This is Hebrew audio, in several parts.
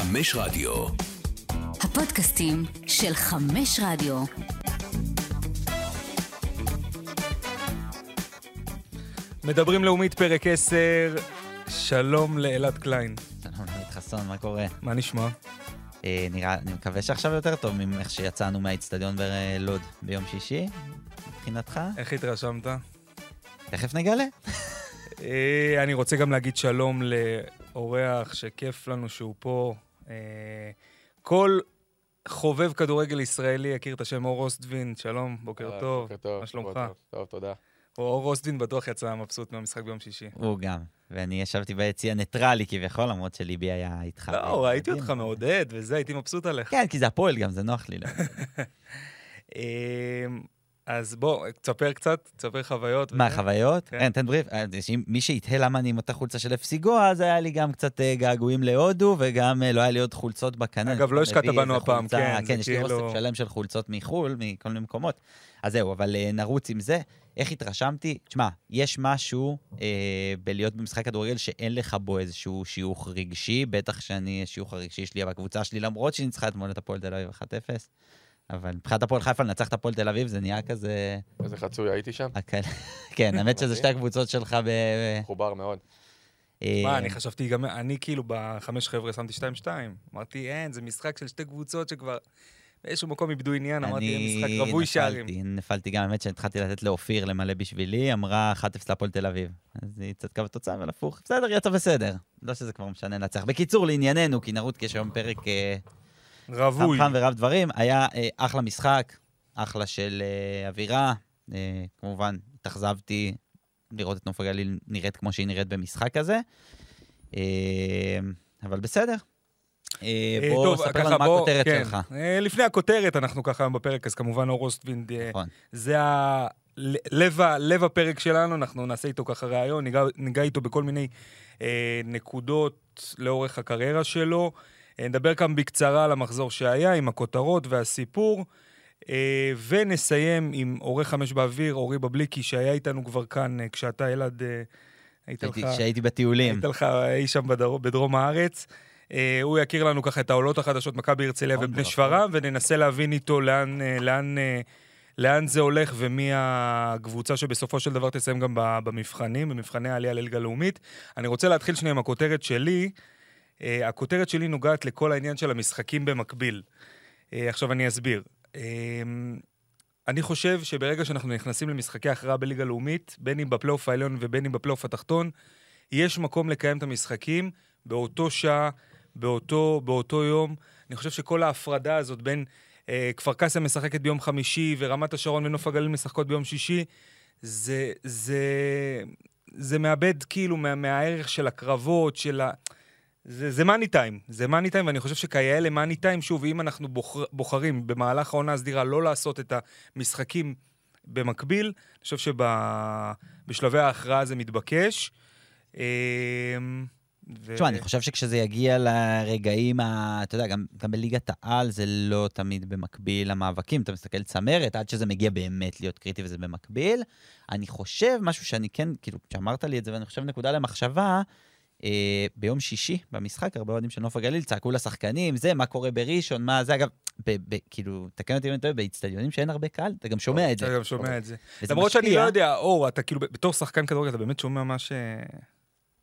חמש רדיו. הפודקאסטים של חמש רדיו. מדברים לאומית פרק 10, שלום לאלעד קליין. שלום דוד חסון, מה קורה? מה נשמע? אה, נראה, אני מקווה שעכשיו יותר טוב מאיך שיצאנו מהאיצטדיון בלוד ביום שישי, מבחינתך. איך התרשמת? תכף נגלה. אה, אני רוצה גם להגיד שלום לאורח שכיף לנו שהוא פה. אה, כל חובב כדורגל ישראלי יכיר את השם אור אוסטוינד, שלום, בוקר אה, טוב. בוקר טוב. מה שלומך? טוב, תודה. אור אוסטוינד בטוח יצא מבסוט מהמשחק ביום שישי. הוא גם. ואני ישבתי ביציע ניטרלי כביכול, למרות שליבי היה איתך. לא, ראיתי. אותך מעודד וזה, הייתי מבסוט עליך. כן, כי זה הפועל גם, זה נוח לי. אז בוא, תספר קצת, תספר חוויות. מה, וזה. חוויות? כן. כן, תן בריף. אה, מי שיתהה למה אני עם אותה חולצה של אפסי גואה, אז היה לי גם קצת אה, געגועים להודו, וגם אה, לא היה לי עוד חולצות בקנה. אגב, לא השקעת בנו הפעם, חולצה- כן, כן, יש לי כאילו- אוסף שלם של חולצות מחו"ל, מכל מיני מקומות. אז זהו, אבל נרוץ עם זה. איך התרשמתי? תשמע, יש משהו אה, בלהיות במשחק כדורגל שאין לך בו איזשהו שיוך רגשי, בטח שאני, השיוך הרגשי שלי בקבוצה שלי, למרות שהיא ניצחה אתמול את הפועל תל אביב 1-0. אבל מבחינת הפועל חיפה לנצח את הפועל תל אביב זה נהיה כזה... איזה חצוי הייתי שם, כן, האמת שזה שתי הקבוצות שלך ב... מחובר מאוד. אה, מה, אני חשבתי גם, אני כאילו בחמש חבר'ה שמתי 2-2. אמרתי, אין, זה משחק של שתי קבוצות שכבר באיזשהו מקום איבדו עניין, אמרתי, יהיה משחק רווי שערים. נפלתי, נפלתי גם, האמת שהתחלתי לתת לאופיר למלא בשבילי, אמרה 1-0 להפועל תל אביב. אז היא צדקה בתוצאה, אבל הפוך, בסדר, יצא בסדר. לא שזה כבר משנה לנצח. בקיצור, לענייננו, כי נרוץ, כי יש היום פרק אה, רווי. חם ורב דברים, היה אה, אחלה משחק, אחלה של אה, אווירה. אה, כמובן, התאכזבתי לראות את נוף הגליל נראית כמו שהיא נראית במשחק הזה. אה, אבל בסדר. אה, אה, בוא טוב, ספר לנו מה הכותרת כן. שלך. אה, לפני הכותרת, אנחנו ככה היום בפרק, אז כמובן אור אוסטוינד, אה, נכון. זה ה... לב, לב הפרק שלנו, אנחנו נעשה איתו ככה ראיון, ניגע, ניגע איתו בכל מיני אה, נקודות לאורך הקריירה שלו. אה, נדבר כאן בקצרה על המחזור שהיה, עם הכותרות והסיפור, אה, ונסיים עם עורך חמש באוויר, אורי בבליקי, שהיה איתנו כבר כאן, אה, כשאתה, אלעד, היית לך... שהייתי- שהייתי בטיולים. היית לך אי שם בדרום, בדרום הארץ. הוא יכיר לנו ככה את העולות החדשות, מכבי הרצליה נכון, ובני נכון. שפרעם, וננסה להבין איתו לאן, לאן, לאן זה הולך ומי הקבוצה שבסופו של דבר תסיים גם במבחנים, במבחני העלייה לליגה לאומית. אני רוצה להתחיל שנייה עם הכותרת שלי. אה, הכותרת שלי נוגעת לכל העניין של המשחקים במקביל. אה, עכשיו אני אסביר. אה, אני חושב שברגע שאנחנו נכנסים למשחקי הכרעה בליגה לאומית, בין אם בפלייאוף העליון ובין אם בפלייאוף התחתון, יש מקום לקיים את המשחקים באותו שעה, באותו, באותו יום. אני חושב שכל ההפרדה הזאת בין אה, כפר קאסם משחקת ביום חמישי ורמת השרון ונוף הגליל משחקות ביום שישי, זה, זה, זה מאבד כאילו מה, מהערך של הקרבות, של ה... זה, זה מאני טיים, זה מאני טיים, ואני חושב שכיאה למאני טיים, שוב, אם אנחנו בוחר, בוחרים במהלך העונה הסדירה לא לעשות את המשחקים במקביל, אני חושב שבשלבי ההכרעה זה מתבקש. אמ, ו- תשמע, אני חושב שכשזה יגיע לרגעים, ה... אתה יודע, גם, גם בליגת העל זה לא תמיד במקביל למאבקים. אתה מסתכל צמרת, עד שזה מגיע באמת להיות קריטי וזה במקביל. אני חושב, משהו שאני כן, כאילו, כשאמרת לי את זה, ואני חושב נקודה למחשבה, ביום שישי, במשחק, הרבה אוהדים של נוף הגליל צעקו לשחקנים, זה, מה קורה בראשון, מה זה, אגב, ב, ב, כאילו, תקן אותי אם אני טועה, באיצטדיונים שאין הרבה קהל, אתה גם שומע את זה. אתה גם שומע את זה. למרות שאני משפיע. לא יודע, אור, אתה כאילו, בתור שחקן כדורגל, אתה באמת שומע מה ש...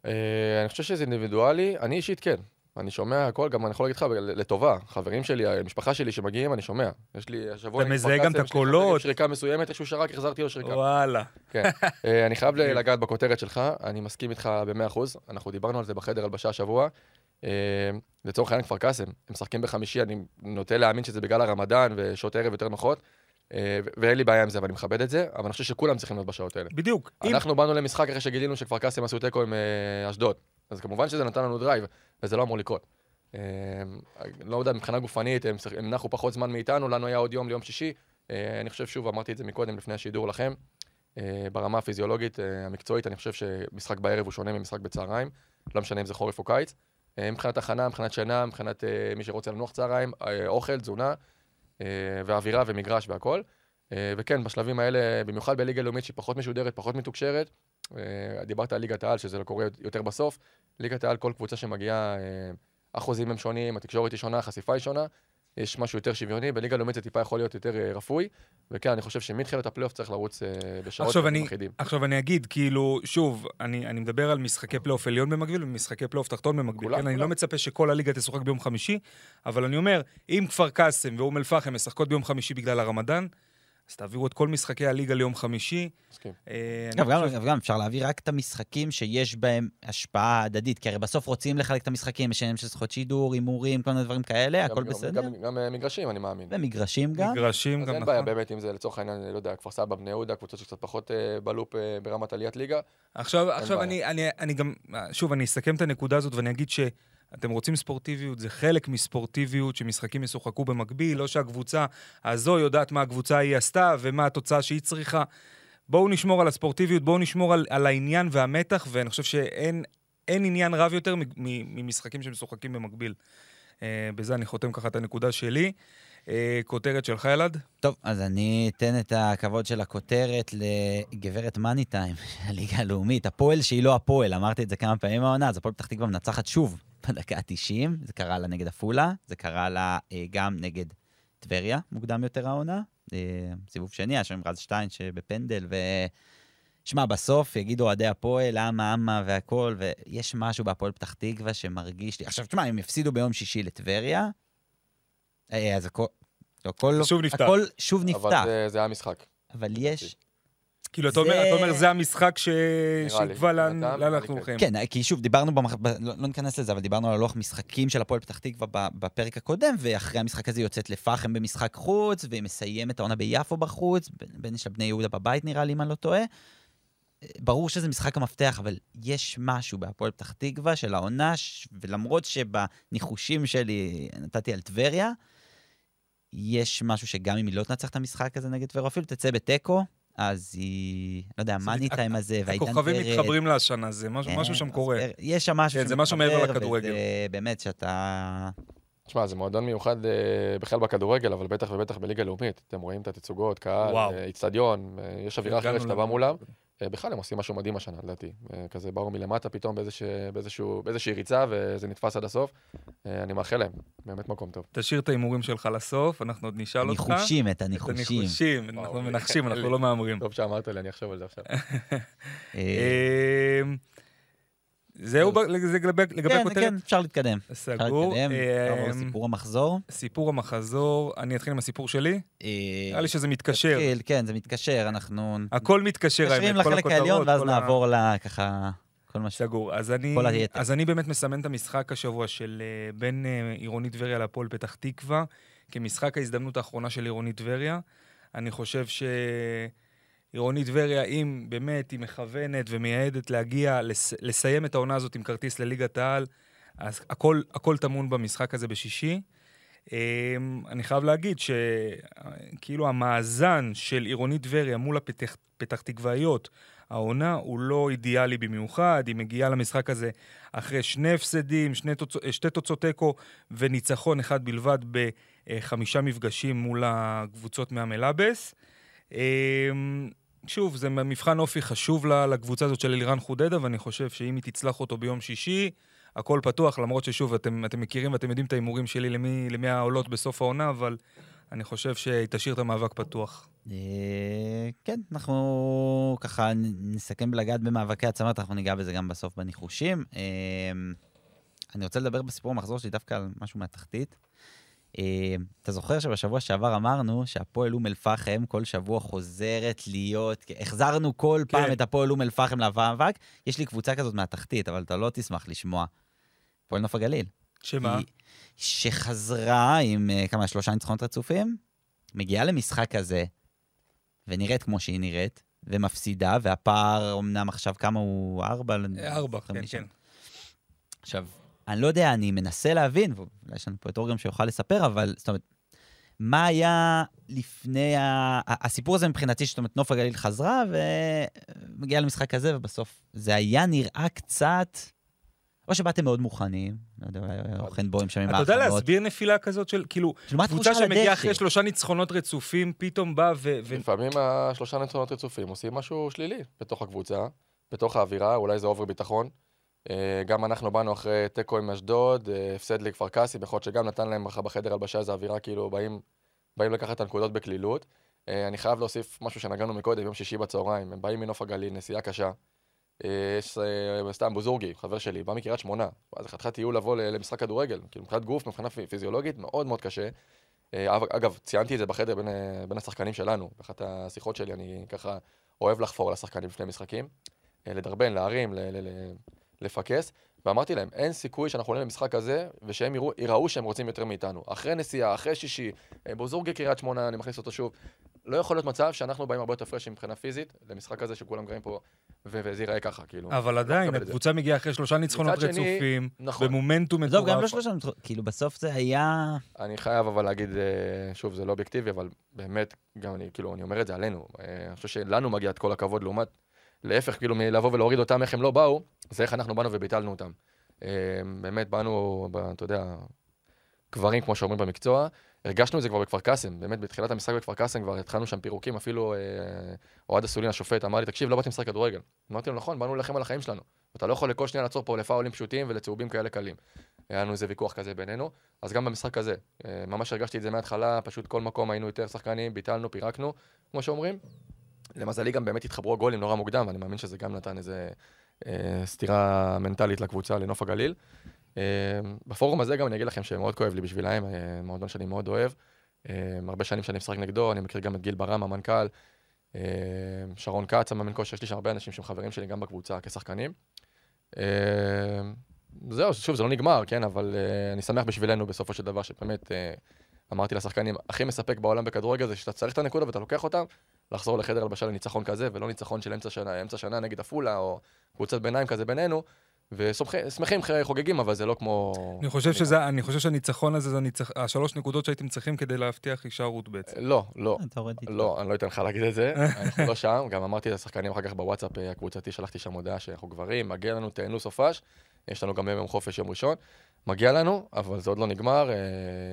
אה, אני חושב שזה אינדיבידואלי, אני אישית כן. אני שומע הכל, גם אני יכול להגיד לך, לטובה. חברים שלי, המשפחה שלי שמגיעים, אני שומע. יש לי השבוע... אתה מזהה גם את הקולות. שריקה מסוימת, איזשהו שרק, החזרתי לו שריקה. וואלה. כן. אה, אני חייב לגעת בכותרת שלך, אני מסכים איתך ב-100%. אנחנו דיברנו על זה בחדר הלבשה השבוע. אה, לצורך העניין כפר קאסם, הם משחקים בחמישי, אני נוטה להאמין שזה בגלל הרמדאן ושעות ערב יותר נוחות. אה, ואין לי בעיה עם זה, ואני מכבד את זה, אבל אני חושב שכולם צריכים להיות בשעות האלה. בדיוק. אנחנו באנו למשחק אחרי שגילינו שכפר קאסם עשו תיקו עם אשדוד. אז כמובן שזה נתן לנו drive, וזה לא אמור לקרות. אה, לא יודע, מבחינה גופנית, הם הם נחו פחות זמן מאיתנו, לנו היה עוד יום ליום שישי. אה, אני חושב, שוב, אמרתי את זה מקודם, לפני השידור לכם, אה, ברמה הפיזיולוגית, אה, המקצועית, אני חושב שמשחק בערב הוא שונה ממשחק בצהריים, לא משנה אם זה חורף או קיץ. מבחינת הכנה, מבחינת שינה, מבחינת מי שרוצה לנוח צהריים, אוכל, תזונה, ואווירה ומגרש והכול. וכן, בשלבים האלה, במיוחד בליגה לאומית שהיא פחות משודרת, פחות מתוקשרת, דיברת על ליגת העל, שזה לא קורה יותר בסוף. ליגת העל, כל קבוצה שמגיעה, אה, האחוזים הם שונים, התקשורת היא שונה, החשיפה היא שונה. יש משהו יותר שוויוני, בליגה לאומית זה טיפה יכול להיות יותר אה, רפוי, וכן, אני חושב שמתחילת הפלייאוף צריך לרוץ אה, בשעות עכשיו אני, אחידים. עכשיו אני אגיד, כאילו, שוב, אני, אני מדבר על משחקי פלייאוף עליון במקביל ומשחקי פלייאוף תחתון במקביל. כולם, כן, אני כולם. לא מצפה שכל הליגה תשוחק ביום חמישי, אבל אני אומר, אם כפר קאסם ואום אל-פחם משחקות ביום חמישי בגלל הרמדאן, אז תעבירו את כל משחקי הליגה ליום חמישי. מסכים. אה, אגב, גם, חושב- אגב, גם אפשר להביא רק את המשחקים שיש בהם השפעה הדדית, כי הרי בסוף רוצים לחלק את המשחקים, יש עניינים של זכויות שידור, הימורים, כל מיני דברים כאלה, הכל בסדר. גם- גם אה, מגרשים, אני מאמין. ומגרשים גם. מגרשים אז גם אין נכון. בעיה באמת אם זה לצורך העניין, אני לא יודע, כפר סבא, בני יהודה, קבוצות שקצת פחות אה, בלופ אה, ברמת עליית ליגה. עכשיו, עכשיו. אני, אני, אני גם, שוב, אני אסכם את הנקודה הזאת ואני אגיד שאתם רוצים ספורטיביות, זה חלק מספורטיביות שמשחקים ישוחקו במקביל, לא שהקבוצה הזו יודעת מה הקבוצה ההיא עשתה ומה התוצאה שהיא צריכה. בואו נשמור על הספורטיביות, בואו נשמור על, על העניין והמתח, ואני חושב שאין אין עניין רב יותר ממשחקים שמשוחקים במקביל. אה, בזה אני חותם ככה את הנקודה שלי. אה, כותרת שלך, ילד? טוב, אז אני אתן את הכבוד של הכותרת לגברת מאני טיים, הליגה הלאומית. הפועל שהיא לא הפועל, אמרתי את זה כמה פעמים העונה, אז הפועל פתח תקווה מנצחת שוב בדקה ה-90, זה קרה לה נגד עפולה, זה קרה לה אה, גם נגד טבריה, מוקדם יותר העונה. אה, סיבוב שני, היה שם רז שטיין שבפנדל, ו... שמע, בסוף יגידו אוהדי הפועל, אמה, אמה והכול, ויש משהו בהפועל פתח תקווה שמרגיש לי... עכשיו, תשמע, הם הפסידו ביום שישי לטבריה, אז הכל... לא, הכל, שוב נפתח. הכל שוב נפתח, אבל זה- זה היה משחק. אבל יש... כאילו, אתה אומר, זה- אתה אומר, זה המשחק. שיקבע לאן אנחנו לי הולכים. כן, כי שוב, דיברנו. לא, לא ניכנס לזה, אבל דיברנו על הלוח משחקים של הפועל פתח תקווה בפרק הקודם, ואחרי המשחק הזה היא יוצאת לפחם במשחק חוץ, והיא מסיימת את העונה ביפו בחוץ, בין- יש לה בני יהודה בבית נראה לי, אם אני לא טועה. ברור שזה משחק המפתח, אבל יש משהו בהפועל פתח תקווה של העונה. ולמרות שבניחושים שלי נתתי על טבריה, יש משהו שגם אם היא לא תנצח את המשחק הזה נגד טבריה, אפילו תצא בתיקו, אז היא, לא יודע, מאני טיים הזה, והעידן הכוכבים ורד, מתחברים לה השנה, זה משהו, כן, משהו שם אז קורה. יש שם משהו כן, זה משהו מעבר שמתחבר, לכדורגל. וזה באמת שאתה... תשמע, זה מועדון מיוחד אה, בכלל בכדורגל, אבל בטח ובטח בליגה לאומית. אתם רואים את התצוגות, קהל. אה, איצטדיון, אה, יש אווירה אחרת שאתה בא מולם. אה, בכלל הם עושים משהו מדהים השנה, לדעתי. אה, כזה באו מלמטה פתאום באיזוש- באיזשהו- באיזושהי ריצה, וזה נתפס עד הסוף. אה, אני מאחל להם, באמת מקום טוב. תשאיר את ההימורים שלך לסוף, אנחנו עוד נשאל אותך. ניחושים, את את הניחושים. הניחושים, אנחנו מנחשים, אנחנו. לא מהמרים. טוב שאמרת לי, אני אחשוב על זה עכשיו. אה, זהו זה לגבי כן, הכותרת? כן, אפשר להתקדם. אפשר סגור. להתקדם, נעבור אמ, לסיפור המחזור. סיפור המחזור, אני אתחיל עם הסיפור שלי? אה, נראה לי שזה מתקשר. כן, זה מתקשר, אנחנו הכל מתקשר, מתקשרים האמת, כל לחלק העליון, הכותרות, ואז נעבור לככה, כל מה ש... סגור. אז אני. אז אני באמת מסמן את המשחק השבוע של אה, בין אה, עירונית טבריה להפועל פתח תקווה, כמשחק ההזדמנות האחרונה של עירונית טבריה. אני חושב שעירונית טבריה, אם באמת היא מכוונת ומייעדת להגיע, לס... לסיים את העונה הזאת עם כרטיס לליגת העל, אז הכל, הכל טמון במשחק הזה בשישי. אמ, אני חייב להגיד שכאילו המאזן של עירונית טבריה מול הפתח פתח תקוואיות, העונה הוא לא אידיאלי במיוחד, היא מגיעה למשחק הזה אחרי שני הפסדים, שני תוצ... שתי תוצאות תיקו וניצחון אחד בלבד בחמישה מפגשים מול הקבוצות מהמלאבס. אמ, שוב, זה מבחן אופי חשוב לקבוצה הזאת של אלירן חודדה, ואני חושב שאם היא תצלח אותו ביום שישי, הכל פתוח, למרות ששוב, אתם, אתם מכירים ואתם יודעים את ההימורים שלי למי, למי העולות בסוף העונה, אבל אני חושב שהיא תשאיר את המאבק פתוח. אה, כן, אנחנו ככה נסכם לגעת במאבקי הצמרת, אנחנו ניגע בזה גם בסוף בניחושים. אה, אני רוצה לדבר בסיפור המחזור שלי דווקא על משהו מהתחתית. אה, אתה זוכר שבשבוע שעבר אמרנו שהפועל אום אל-פחם כל שבוע חוזרת להיות, החזרנו כל כן. פעם את הפועל אום אל-פחם למאבק? יש לי קבוצה כזאת מהתחתית, אבל אתה לא תשמח לשמוע. הפועל נוף הגליל. שמה? היא- שחזרה עם אה, כמה, שלושה ניצחונות רצופים, מגיעה למשחק הזה, ונראית כמו שהיא נראית, ומפסידה, והפער אמנם עכשיו כמה הוא? ארבע? ארבע, כן. כן. עכשיו, אני לא יודע, אני מנסה להבין, ואולי יש לנו פה את אור גם שיוכל לספר, אבל זאת אומרת, מה היה לפני ה... הסיפור הזה מבחינתי, זאת אומרת, נוף הגליל חזרה ומגיעה למשחק הזה, ובסוף זה היה נראה קצת... או שבאתם מאוד מוכנים, לא יודע, אוכן בוים שם עם אתה יודע. להסביר נפילה כזאת של, כאילו, קבוצה שמגיעה? אחרי שלושה ניצחונות רצופים, פתאום באה ו... ו- לפעמים השלושה ניצחונות רצופים עושים משהו שלילי בתוך הקבוצה, בתוך האווירה, אולי זה over ביטחון. אה, גם אנחנו באנו אחרי תיקו עם אשדוד, אה, הפסד לכפר קאסם, יכול להיות שגם נתן להם בחדר הלבשה איזו אווירה כאילו באים, באים לקחת את הנקודות בקלילות. אה, אני חייב להוסיף משהו שנגענו מקודם, יום שישי בצהריים, הם באים מנוף הגליל, נסיעה קשה. יש סתם בוזורגי, חבר שלי, בא מקריית שמונה, אז חתיכת טיול לבוא למשחק כדורגל, כאילו מבחינת גוף, מבחינה פי- פיזיולוגית, מאוד מאוד קשה. אגב, ציינתי את זה בחדר בין, בין השחקנים שלנו, באחת השיחות שלי, אני ככה אוהב לחפור על השחקנים לפני משחקים, לדרבן, להרים, ל- ל- ל- לפקס, ואמרתי להם, אין סיכוי שאנחנו עולים למשחק הזה, ושהם יראו, יראו שהם רוצים יותר מאיתנו. אחרי נסיעה, אחרי שישי, אה, בוזורגי קריית שמונה, אני מכניס אותו שוב. לא יכול להיות מצב שאנחנו באים הרבה יותר פרשים מבחינה פיזית, למשחק הזה שכולם גרים פה, ו- וזה ייראה ככה, כאילו. אבל לא עדיין. הקבוצה מגיעה אחרי שלושה ניצחונות רצופים, נכון. במומנטום עזוב, גם לא מטורף. שלושה, ניצחונות, כאילו בסוף זה היה... אני חייב אבל להגיד, אה, שוב, זה לא אובייקטיבי, אבל באמת, גם אני, כאילו, אני אומר את זה עלינו. אה, אני חושב שלנו מגיע את כל הכבוד לעומת, להפך, כאילו, מלבוא ולהוריד אותם איך הם לא באו, זה איך אנחנו באנו וביטלנו אותם. אה, באמת, באנו, אתה יודע, גברים, כמו שאומרים במקצוע, הרגשנו את זה כבר בכפר קאסם, באמת, בתחילת המשחק בכפר קאסם כבר התחלנו שם פירוקים, אפילו אה, אוהד אסולין, השופט, אמר לי, תקשיב, לא באתי לשחק כדורגל. אמרתי לו, נכון, באנו להילחם על החיים שלנו. אתה לא יכול לכל שנייה לעצור פה לפאולים פשוטים ולצהובים כאלה קלים. היה לנו איזה ויכוח כזה בינינו, אז גם במשחק הזה, אה, ממש הרגשתי את זה מההתחלה, פשוט כל מקום היינו יותר שחקנים, ביטלנו, פירקנו, כמו שאומרים. למזלי גם באמת התחברו הגולים נורא מוקדם, ואני מאמין שזה גם נתן איזה אה, סתירה מנטלית לקבוצה, לנוף הגליל. אה, בפורום הזה גם אני אגיד לכם שמאוד כואב לי בשבילם, אה, מועדון שאני מאוד אוהב. אה, הרבה שנים שאני משחק נגדו, אני מכיר גם את גיל ברם, המנכ"ל, אה, שרון כץ, המאמן כושר, יש לי שם הרבה אנשים שהם חברים שלי גם בקבוצה כשחקנים. אה, זהו, שוב, זה לא נגמר, כן, אבל uh, אני שמח בשבילנו בסופו של דבר, שבאמת, uh, אמרתי לשחקנים, הכי מספק בעולם בכדורגל זה שאתה צריך את הנקודה ואתה לוקח אותם, לחזור לחדר הלבשה לניצחון כזה, ולא ניצחון של אמצע שנה, אמצע שנה נגד עפולה, או קבוצת ביניים כזה בינינו, ושמחים, חוגגים, אבל זה לא כמו... אני חושב שזה, אני חושב שהניצחון הזה זה הניצח- השלוש נקודות שהייתם צריכים כדי להבטיח הישארות בעצם. לא, לא. יורד איתו. לא, אני לא אתן לך להגיד את זה, אנחנו לא שם, גם אמרתי לשחקנים אחר כך בוואטסאפ אה, הקבוצתי, שלחתי שם הודעה שאנחנו גברים, מגיע לנו, תהנו סופש, יש לנו גם יום חופש יום ראשון, מגיע לנו, אבל זה עוד לא נגמר, אה,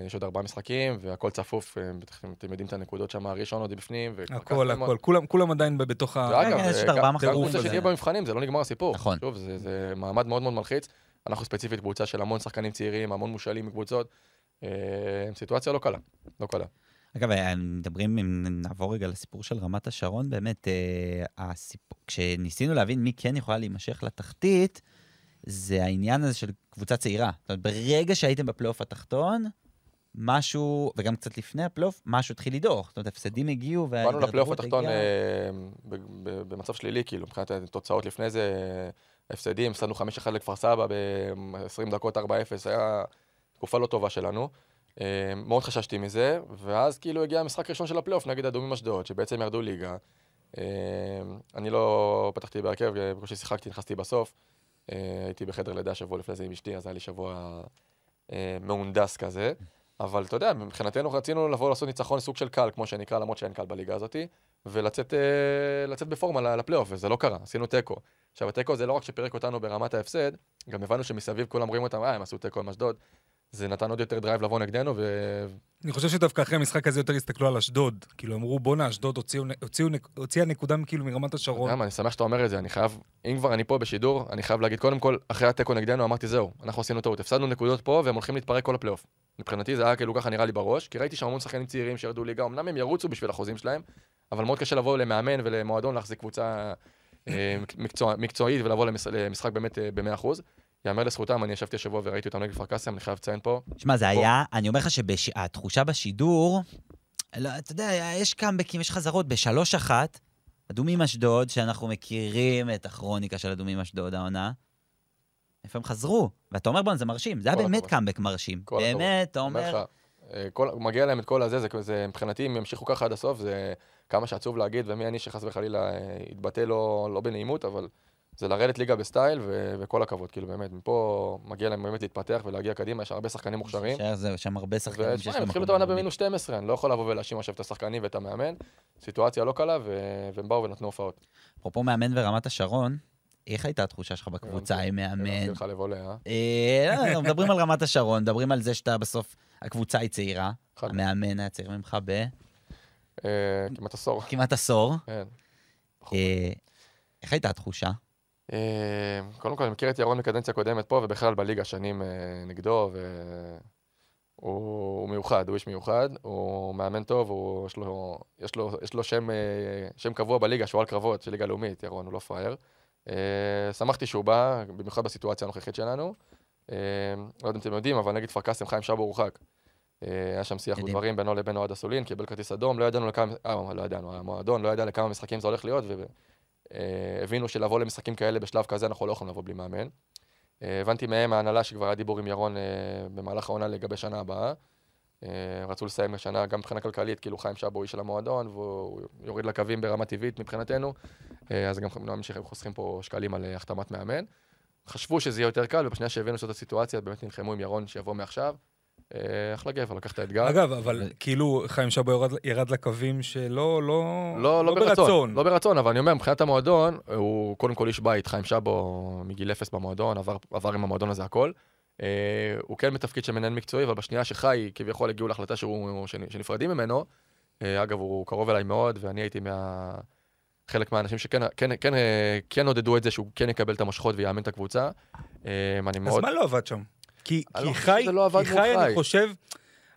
יש עוד ארבעה משחקים, והכל צפוף, אה, אתם יודעים את הנקודות שם, הראשון עוד בפנים, הכל. הכל, כולם- כולם עדיין בתוך ה... ואגב, יש עוד אה, ארבעה גם- קבוצה. שתהיה במבחנים, זה לא נגמר הסיפור. נכון. שוב, זה- זה מעמד מאוד מאוד מלחיץ. אנחנו ספציפית קבוצה של המון שחקנים צעירים, המון מושאלים מקבוצות. סיטואציה לא קלה, לא קלה. אגב, מדברים, אם נעבור רגע לסיפור של רמת השרון, באמת, הסיפור, כשניסינו להבין מי כן יכולה להימשך לתחתית, זה העניין הזה של קבוצה צעירה. זאת אומרת, ברגע שהייתם בפלייאוף התחתון, משהו, וגם קצת לפני הפלייאוף, משהו התחיל לדעוך. זאת אומרת, הפסדים הגיעו, באנו לפלייאוף התחתון הגיעה. אה, במצב שלילי, כאילו, מבחינת התוצאות לפני זה, הפסדים, הפסדנו 5-1 לכפר סבא ב-20 דקות 4-0, היה תקופה לא טובה שלנו. אה, מאוד חששתי מזה, ואז כאילו הגיע המשחק הראשון של הפלייאוף נגד אדומים אשדוד, שבעצם ירדו ליגה. אה, אני לא פתחתי בהרכב, בקושי שיחקתי, נכנסתי בסוף. אה, הייתי בחדר לידה שבוע לפני זה עם אשתי, אז היה לי שבוע אה, מהונדס כזה. אבל אתה יודע, מבחינתנו רצינו לבוא לעשות ניצחון סוג של קל, כמו שנקרא, למרות שאין קל בליגה הזאתי, ולצאת אה, בפורמה לפלייאוף, וזה לא קרה, עשינו תיקו. עכשיו, התיקו זה לא רק שפירק אותנו ברמת ההפסד, גם הבנו שמסביב כולם רואים אותם, אה, הם עשו תיקו עם אשדוד. זה נתן עוד יותר drive לבוא נגדנו, ו... אני חושב שדווקא אחרי המשחק הזה יותר הסתכלו על אשדוד. כאילו, אמרו, בואנה, אשדוד הוציאו- הוציאו הוציאה נקודה כאילו מרמת השרון. יודע מה, אני שמח שאתה אומר את זה, אני חייב, אם כבר אני פה בשידור, אני חייב להגיד, קודם כל, אחרי התיקו נגדנו, אמרתי, זהו, אנחנו עשינו טעות, הפסדנו נקודות פה, והם הולכים להתפרק כל הפלייאוף. מבחינתי זה היה כאילו ככה נראה לי בראש, כי ראיתי שם המון שחקנים צעירים שירדו ליגה, אמנם הם ירוצו בשביל החוזים שלהם, אבל מאוד קשה לבוא למאמן ולמועדון להחזיק קבוצה אה, מקצוע, מקצועית ולבוא למש, למשחק באמת אה, ב-100%. יאמר לזכותם, אני ישבתי השבוע וראיתי אותם נגד כפר קאסם, אני חייב לציין פה. שמע, זה היה, אני אומר לך שהתחושה בשידור, לא, אתה יודע, יש קאמבקים, יש חזרות בשלוש אחת, אדומים אשדוד, שאנחנו מכירים את הכרוניקה של אדומים אשדוד, העונה. איפה הם חזרו? ואתה אומר, בוא'נה, זה מרשים. זה היה באמת. קאמבק מרשים. באמת, אתה אומר אה, כל, מגיע להם את כל הזה, זה, זה מבחינתי, אם ימשיכו ככה עד הסוף, זה כמה שעצוב להגיד, ומי אני שחס וחלילה אה, יתבטא לא, לא בנעימות, אבל זה לרדת ליגה בסטייל, ו, וכל הכבוד, כאילו באמת, מפה מגיע להם באמת להתפתח ולהגיע קדימה, יש הרבה שחקנים מוכשרים. שער זה, שם הרבה שחקנים שיש להם הם התחילו את העונה. במינוס 12, אני לא יכול לבוא ולהאשים עכשיו את השחקנים ואת המאמן. סיטואציה לא קלה, ו- והם באו ונתנו הופעות. אפרופו מאמן ורמת השרון, איך הייתה התחושה שלך בקבוצה עם מאמן? הרמתי לך לב עולה, אה? אה, לא, לא, מדברים על רמת השרון, מדברים על זה שאתה בסוף, הקבוצה היא צעירה, המאמן היה צעיר ממך אה, כמעט עשור. בכמעט עשור. כן. אה, איך הייתה התחושה? אה, קודם כל, אני מכיר את ירון מקדנציה קודמת פה, ובכלל בליגה שנים אה, נגדו, והוא מיוחד, הוא איש מיוחד, הוא מאמן טוב, הוא, יש, לו, יש, לו, יש לו שם, אה, שם קבוע בליגה, שועל קרבות של ליגה לאומית, ירון, הוא לא פראייר. שמחתי שהוא בא, במיוחד בסיטואציה הנוכחית שלנו. לא יודע אם אתם יודעים, אבל נגיד כפר קאסם, חיים שבו הורחק. היה שם שיח ודברים בינו לבין אוהד אסולין, קיבל כרטיס אדום, לא ידענו לכמה, אה, לא ידענו, המועדון לא ידע לכמה משחקים זה הולך להיות, הבינו שלבוא למשחקים כאלה בשלב כזה, אנחנו לא יכולים לבוא בלי מאמן. אה, הבנתי מהם ההנהלה שכבר היה דיבור עם ירון אה, במהלך העונה לגבי שנה הבאה. רצו לסיים השנה גם מבחינה כלכלית, כאילו חיים שבו איש של המועדון, והוא יוריד לקווים ברמה טבעית מבחינתנו, אז גם נאמין שהם חוסכים פה שקלים על החתמת מאמן. חשבו שזה יהיה יותר קל, ובשנייה שהבינו שזאת הסיטואציה, באמת נלחמו עם ירון שיבוא מעכשיו. אה, אחלה גבר, לקח את האתגר. אגב, אבל כאילו חיים שבו ירד, ירד לקווים שלא, לא, לא, לא, לא ברצון. ברצון. לא ברצון, אבל אני אומר, מבחינת המועדון, הוא קודם כל איש בית, חיים שבו מגיל אפס במועדון, עבר, עבר עם המועדון הזה הכל. Uh, הוא כן מתפקיד של מנהל מקצועי, אבל בשנייה שחי, כביכול הגיעו להחלטה שהוא, שנפרדים ממנו, uh, אגב, הוא קרוב אליי מאוד, ואני הייתי מה... חלק מהאנשים שכן כן, כן, כן עודדו את זה, שהוא כן יקבל את המושכות ויאמן את הקבוצה. Uh, אז מאוד... מה לא עבד שם? כי, כי לא חי, לא כי חי, אני חושב,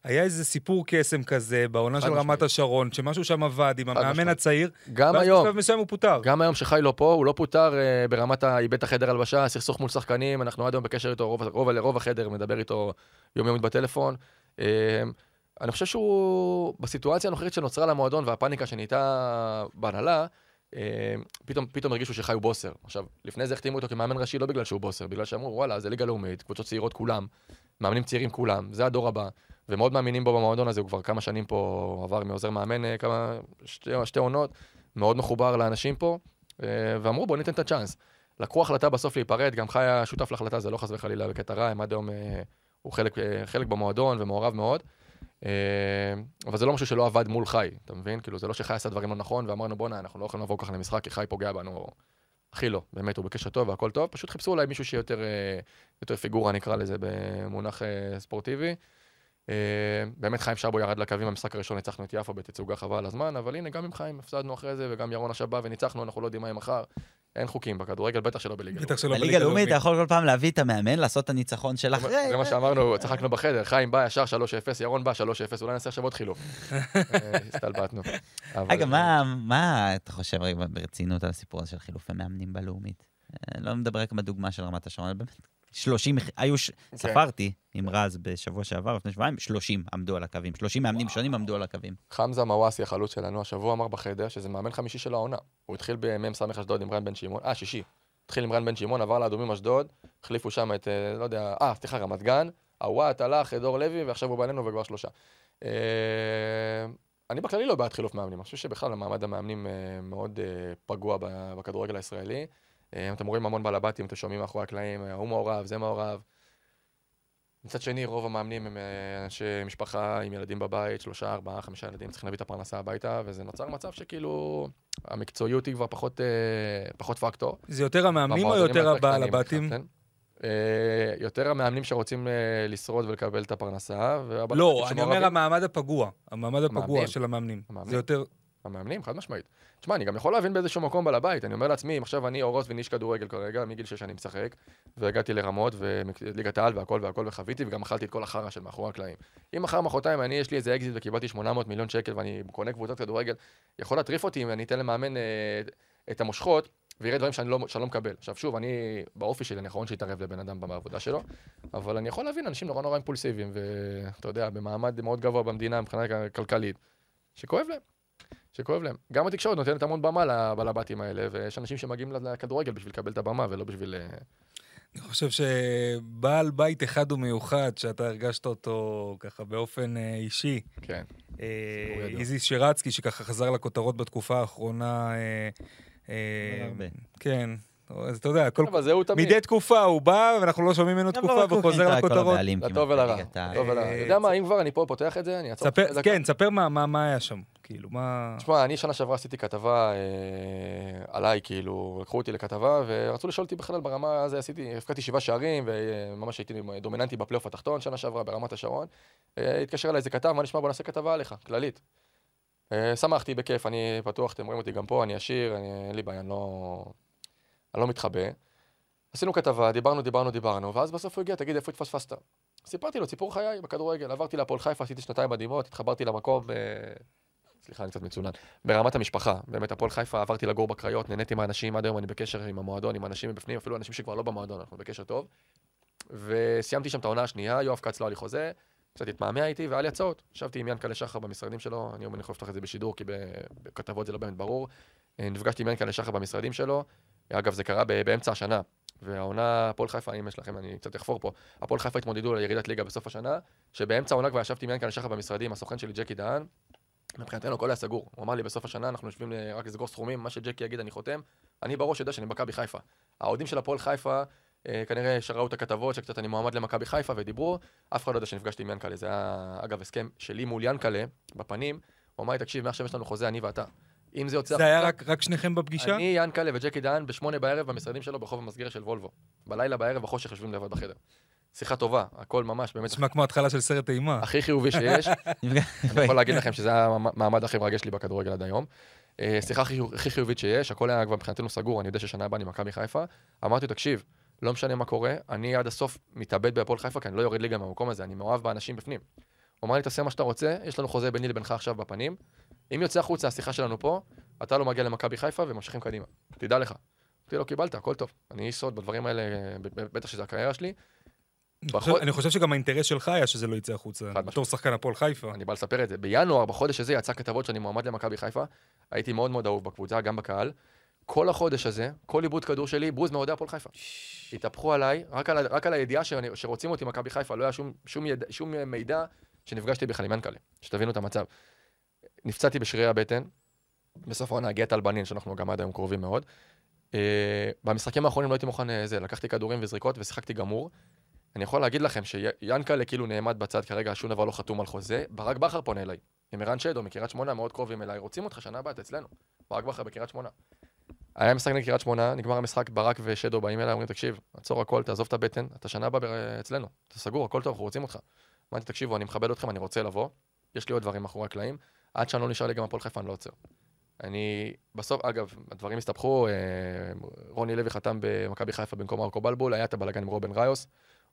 היה איזה סיפור קסם כזה בעונה של רמת השרון, שמשהו שם עבד עם המאמן הצעיר, גם היום, בשלב מסוים הוא פוטר. גם היום שחי לא פה, הוא לא פוטר uh, ברמת איבד החדר הלבשה, סכסוך מול שחקנים, אנחנו עד היום בקשר איתו, רוב, רוב, רוב החדר מדבר איתו יומיומית בטלפון. Uh, אני חושב שהוא, בסיטואציה הנוכחית שנוצרה למועדון והפאניקה שנהייתה בהנהלה, אה, פתאום, פתאום הרגישו שחי הוא בוסר. עכשיו, לפני זה החתימו אותו כמאמן ראשי לא בגלל שהוא בוסר, בגלל שאמרו, וואלה, זה ליגה לאומית, קבוצות צעירות כולם, מאמנים צעירים כולם, זה הדור הבא, ומאוד מאמינים בו במועדון הזה, הוא כבר כמה שנים פה עבר מעוזר מאמן, אה, כמה, שתי, שתי עונות, מאוד מחובר לאנשים פה, אה, ואמרו, בואו ניתן את הצ'אנס. לקחו החלטה בסוף להיפרד, גם חי היה שותף להחלטה, זה לא חס וחלילה בקטע רע, הם עד היום, הוא חלק, חלק במועדון ומעורב מאוד. אה, אבל זה לא משהו שלא עבד מול חי, אתה מבין? כאילו, זה לא שחי עשה דברים לא נכון, ואמרנו, בואנה, אנחנו לא יכולים לבוא ככה למשחק, כי חי פוגע בנו. הכי לא, באמת, הוא בקשר טוב והכל טוב, פשוט חיפשו אולי מישהו שיותר אה, יותר פיגורה, נקרא לזה, במונח אה, ספורטיבי. באמת חיים שבו ירד לקווים במשחק הראשון, ניצחנו את יפו בתצוגה חבל הזמן, אבל הנה, גם עם חיים הפסדנו אחרי זה, וגם ירון עכשיו בא וניצחנו, אנחנו לא יודעים מה יהיה מחר. אין חוקים בכדורגל, בטח שלא בליגה לאומית. בליגה לאומית אתה יכול כל פעם להביא את המאמן, לעשות את הניצחון של אחרי. זה מה שאמרנו, צחקנו בחדר, חיים בא ישר 3-0, ירון בא 3-0, אולי נעשה עכשיו עוד חילוף. הסתלבטנו. רגע, מה אתה חושב ברצינות על הסיפור הזה של חילופי מאמנים בלאומית? אה, לא מדבר רק בדוגמה של רמת השרון, אלא באמת 30, היו, ש... okay. כן. ספרתי עם רז בשבוע שעבר, לפני שבועיים, 30 עמדו על הקווים. 30 מאמנים שונים עמדו על הקווים. חמזה מוואסי, החלוץ שלנו, השבוע אמר בחדר שזה מאמן חמישי של העונה. הוא התחיל במ"ס אשדוד עם רן בן שמעון, אה, שישי. התחיל עם רן בן שמעון, עבר לאדומים אשדוד, החליפו שם את, אה, לא יודע, אה, סליחה, רמת גן, הוואט הלך, דור לוי, ועכשיו הוא בנינו וכבר שלושה. אה, אני בכללי לא בעד חילוף מאמנים, אני חושב שבכלל המעמד המאמנים אה, מאוד פגוע בכדורגל הישראלי. אה, אתם רואים המון בלבטים, אתם שומעים מאחורי הקלעים, אה, הוא מעורב, זה מעורב. מצד שני, רוב המאמנים הם אה, אנשי משפחה עם ילדים בבית, שלושה, ארבעה, חמישה ילדים, צריכים להביא את הפרנסה הביתה, וזה נוצר מצב שכאילו המקצועיות היא כבר פחות, פחות פקטור. זה יותר המאמנים או יותר הבעל הבתים? יותר המאמנים שרוצים לשרוד ולקבל את הפרנסה. לא, אני אומר המעמד הפגוע, המעמד הפגוע של המאמנים. זה יותר... המאמנים, חד משמעית. תשמע, אני גם יכול להבין באיזשהו מקום בעל הבית, אני אומר לעצמי, אם עכשיו אני אור אוסטוינד, איש כדורגל כרגע, מגיל שש אני משחק, והגעתי לרמות, וליגת העל והכל והכל, וחוויתי, וגם אכלתי את כל החרא של מאחורי הקלעים. אם מחר, מחרתיים, אני, יש לי איזה אקזיט וקיבלתי 800 מיליון שקל, ואני קונה קבוצת כדורגל, יכול להטריף אותי אם אני אתן למאמן אה, את המושכות, ויראה דברים שאני לא, שאני לא מקבל. עכשיו, שוב, אני, באופי שלי, אני האחרון שיתערב לבן אדם בעבודה שלו, אבל אני יכול להבין אנשים נורא נורא אימפולסיביים, ואתה יודע, במעמד מאוד גבוה במדינה מבחינה כלכלית, שכואב להם. שכואב להם. גם התקשורת נותנת המון במה לבלבטים האלה, ויש אנשים שמגיעים לכדורגל בשביל לקבל את הבמה ולא בשביל... אה, אני חושב שבעל בית אחד ומיוחד, שאתה הרגשת אותו ככה באופן אה, אישי. כן. אה, איזיס שרצקי, שככה חזר לכותרות בתקופה האחרונה. כן, אז אתה יודע, כל... מדי תקופה הוא בא, ואנחנו לא שומעים ממנו תקופה, והוא חוזר לכותרות. לטוב ולרע. אתה יודע מה, אם כבר אני פה פותח את זה, אני אעצור. כן, ספר מה היה שם. כאילו, מה... תשמע, אני שנה שעברה עשיתי כתבה אה, עליי, כאילו, לקחו אותי לכתבה, ורצו לשאול אותי בכלל ברמה, הזה עשיתי, הפקדתי שבעה שערים, וממש הייתי דומיננטי בפלייאוף התחתון שנה שעברה ברמת השרון. אה, התקשר אליי איזה כתב, מה נשמע, בוא נעשה כתבה עליך, כללית. אה, שמחתי, בכיף, אני פתוח, אתם רואים אותי גם פה, אני עשיר, אני, אין לי בעיה, אני לא... אני לא מתחבא. עשינו כתבה, דיברנו, דיברנו, דיברנו, ואז בסוף הוא הגיע, תגיד, איפה התפספסת? סיפרתי לו סיפור חיי בכדורגל, עברתי להפועל חיפה, עשיתי שנתיים מדהימות, התחברתי למקום, ב... סליחה, אני קצת מצונן, ברמת המשפחה. באמת, הפועל חיפה, עברתי לגור בקריות, נהניתי מהאנשים, עד היום אני בקשר עם המועדון, עם אנשים מבפנים, אפילו אנשים שכבר לא במועדון, אנחנו בקשר טוב. וסיימתי שם את העונה השנייה, יואב כץ לא היה לי חוזה, קצת התמהמה איתי, והיה לי הצעות. ישבתי עם ינקלה שחר במשרדים שלו, אני אומר, אני יכול לפתוח את זה בשידור, כי בכתבות זה לא באמת ברור. אה, נפגשתי עם ינקלה שחר במשרדים שלו, אגב, זה קרה באמצע השנה, והעונה, הפועל חיפה, אם יש לכם, אני קצת אחפור פה, הפועל חיפה התמודדו על ירידת ליגה בסוף השנה, שבאמצע העונה כבר ישבתי עם ינקלה שחר במשרדים, הסוכן שלי ג'קי דהן, מבחינתנו הכל היה סגור. הוא אמר לי בסוף השנה אנחנו יושבים רק לסגור סכומים, מה שג'קי יגיד אני חותם. אני בראש יודע שאני מכבי חיפה. האוהדים של הפועל חיפה אה, כנראה שראו את הכתבות שקצת אני מועמד למכבי חיפה ודיברו, אף אחד לא יודע שנפגשתי עם ינקלה. זה היה אגב הסכם שלי מול ינקלה בפנים, הוא אמר לי תקשיב מעכשיו יש לנו חוזה אני ואתה. אם זה יוצא... זה היה רק, רק שניכם בפגישה? אני, ינקלה וג'קי דהן בשמונה בערב במשרדים שלו ברחוב המסגרת של וולבו. בלילה בערב בחושך יושבים לבד בחדר. שיחה טובה, הכל ממש באמת... נשמע כמו התחלה של סרט אימה. הכי חיובי שיש. אני יכול להגיד לכם שזה המעמד הכי מרגש לי בכדורגל עד היום. אה, שיחה הכי חיובית שיש, הכל היה כבר מבחינתנו סגור, אני יודע ששנה הבאה אני מכבי חיפה. אמרתי, תקשיב, לא משנה מה קורה, אני עד הסוף מתאבד בהפועל חיפה, כי אני לא יורד ליגה מהמקום הזה, אני מאוהב באנשים בפנים. הוא אמר לי, תעשה מה שאתה רוצה, יש לנו חוזה ביני לבינך עכשיו בפנים. אם יוצא החוצה השיחה שלנו פה, אתה לא מגיע למכבי חיפה וממשיכים קדימה. תדע לך. אמרתי לו, קיבלת, הכל טוב. אני איש סוד בדברים האלה, בטח שזה הקריירה שלי. אני חושב שגם האינטרס שלך היה שזה לא יצא החוצה, בתור שחקן הפועל חיפה. אני בא לספר את זה. בינואר, בחודש הזה, יצא כתבות שאני מועמד למכבי חיפה. הייתי מאוד מאוד אהוב בקבוצה, גם בקהל. כל החודש הזה, כל עיבוד כדור שלי, בוז מאוהדי הפועל חיפה. התהפכו עליי, רק על, רק על הידיעה שרוצים אותי מכבי חיפה, לא היה שום, שום, יד, שום מידע שנפגשתי בכלל עם ינקלה, שתבינו את המצב. נפצעתי בשרירי הבטן, בסוף העונה הגיע טל בנין, שאנחנו גם עד היום קרובים מאוד. Uh, במשחקים האחרונים לא הייתי מוכן, uh, זה, לקחתי כדורים וזריקות ושיחקתי גמור. אני יכול להגיד לכם שיאנקלה כאילו נעמד בצד כרגע, שום דבר לא חתום על חוזה, ברק בכר פונה אליי. עם ערן שדו מקריית שמונה, מאוד קרובים אליי, רוצים אותך שנה הבאה, אצלנו. ברק בכר בקריית שמונה. היה משחק נגד קריית שמונה, נגמר המשחק, ברק ושדו באים אליי, אומרים, תקשיב, עצור הכל, תעזוב את הבטן, אתה שנה הבאה אצלנו, אתה סגור, הכל טוב, אנחנו רוצים אותך. אמרתי, תקשיבו, אני מכבד אתכם, אני רוצה לבוא, יש לי עוד דברים מאחורי הקלעים, עד שאני לא נשאר לי גם הפועל חיפה, אני לא עוצר. אני, בסוף, אגב, הדברים הסתבכו, אה, רוני לוי חתם במכבי חיפה במקום ארקו בלבול, היה את הבלאגן עם רובן ראיוס,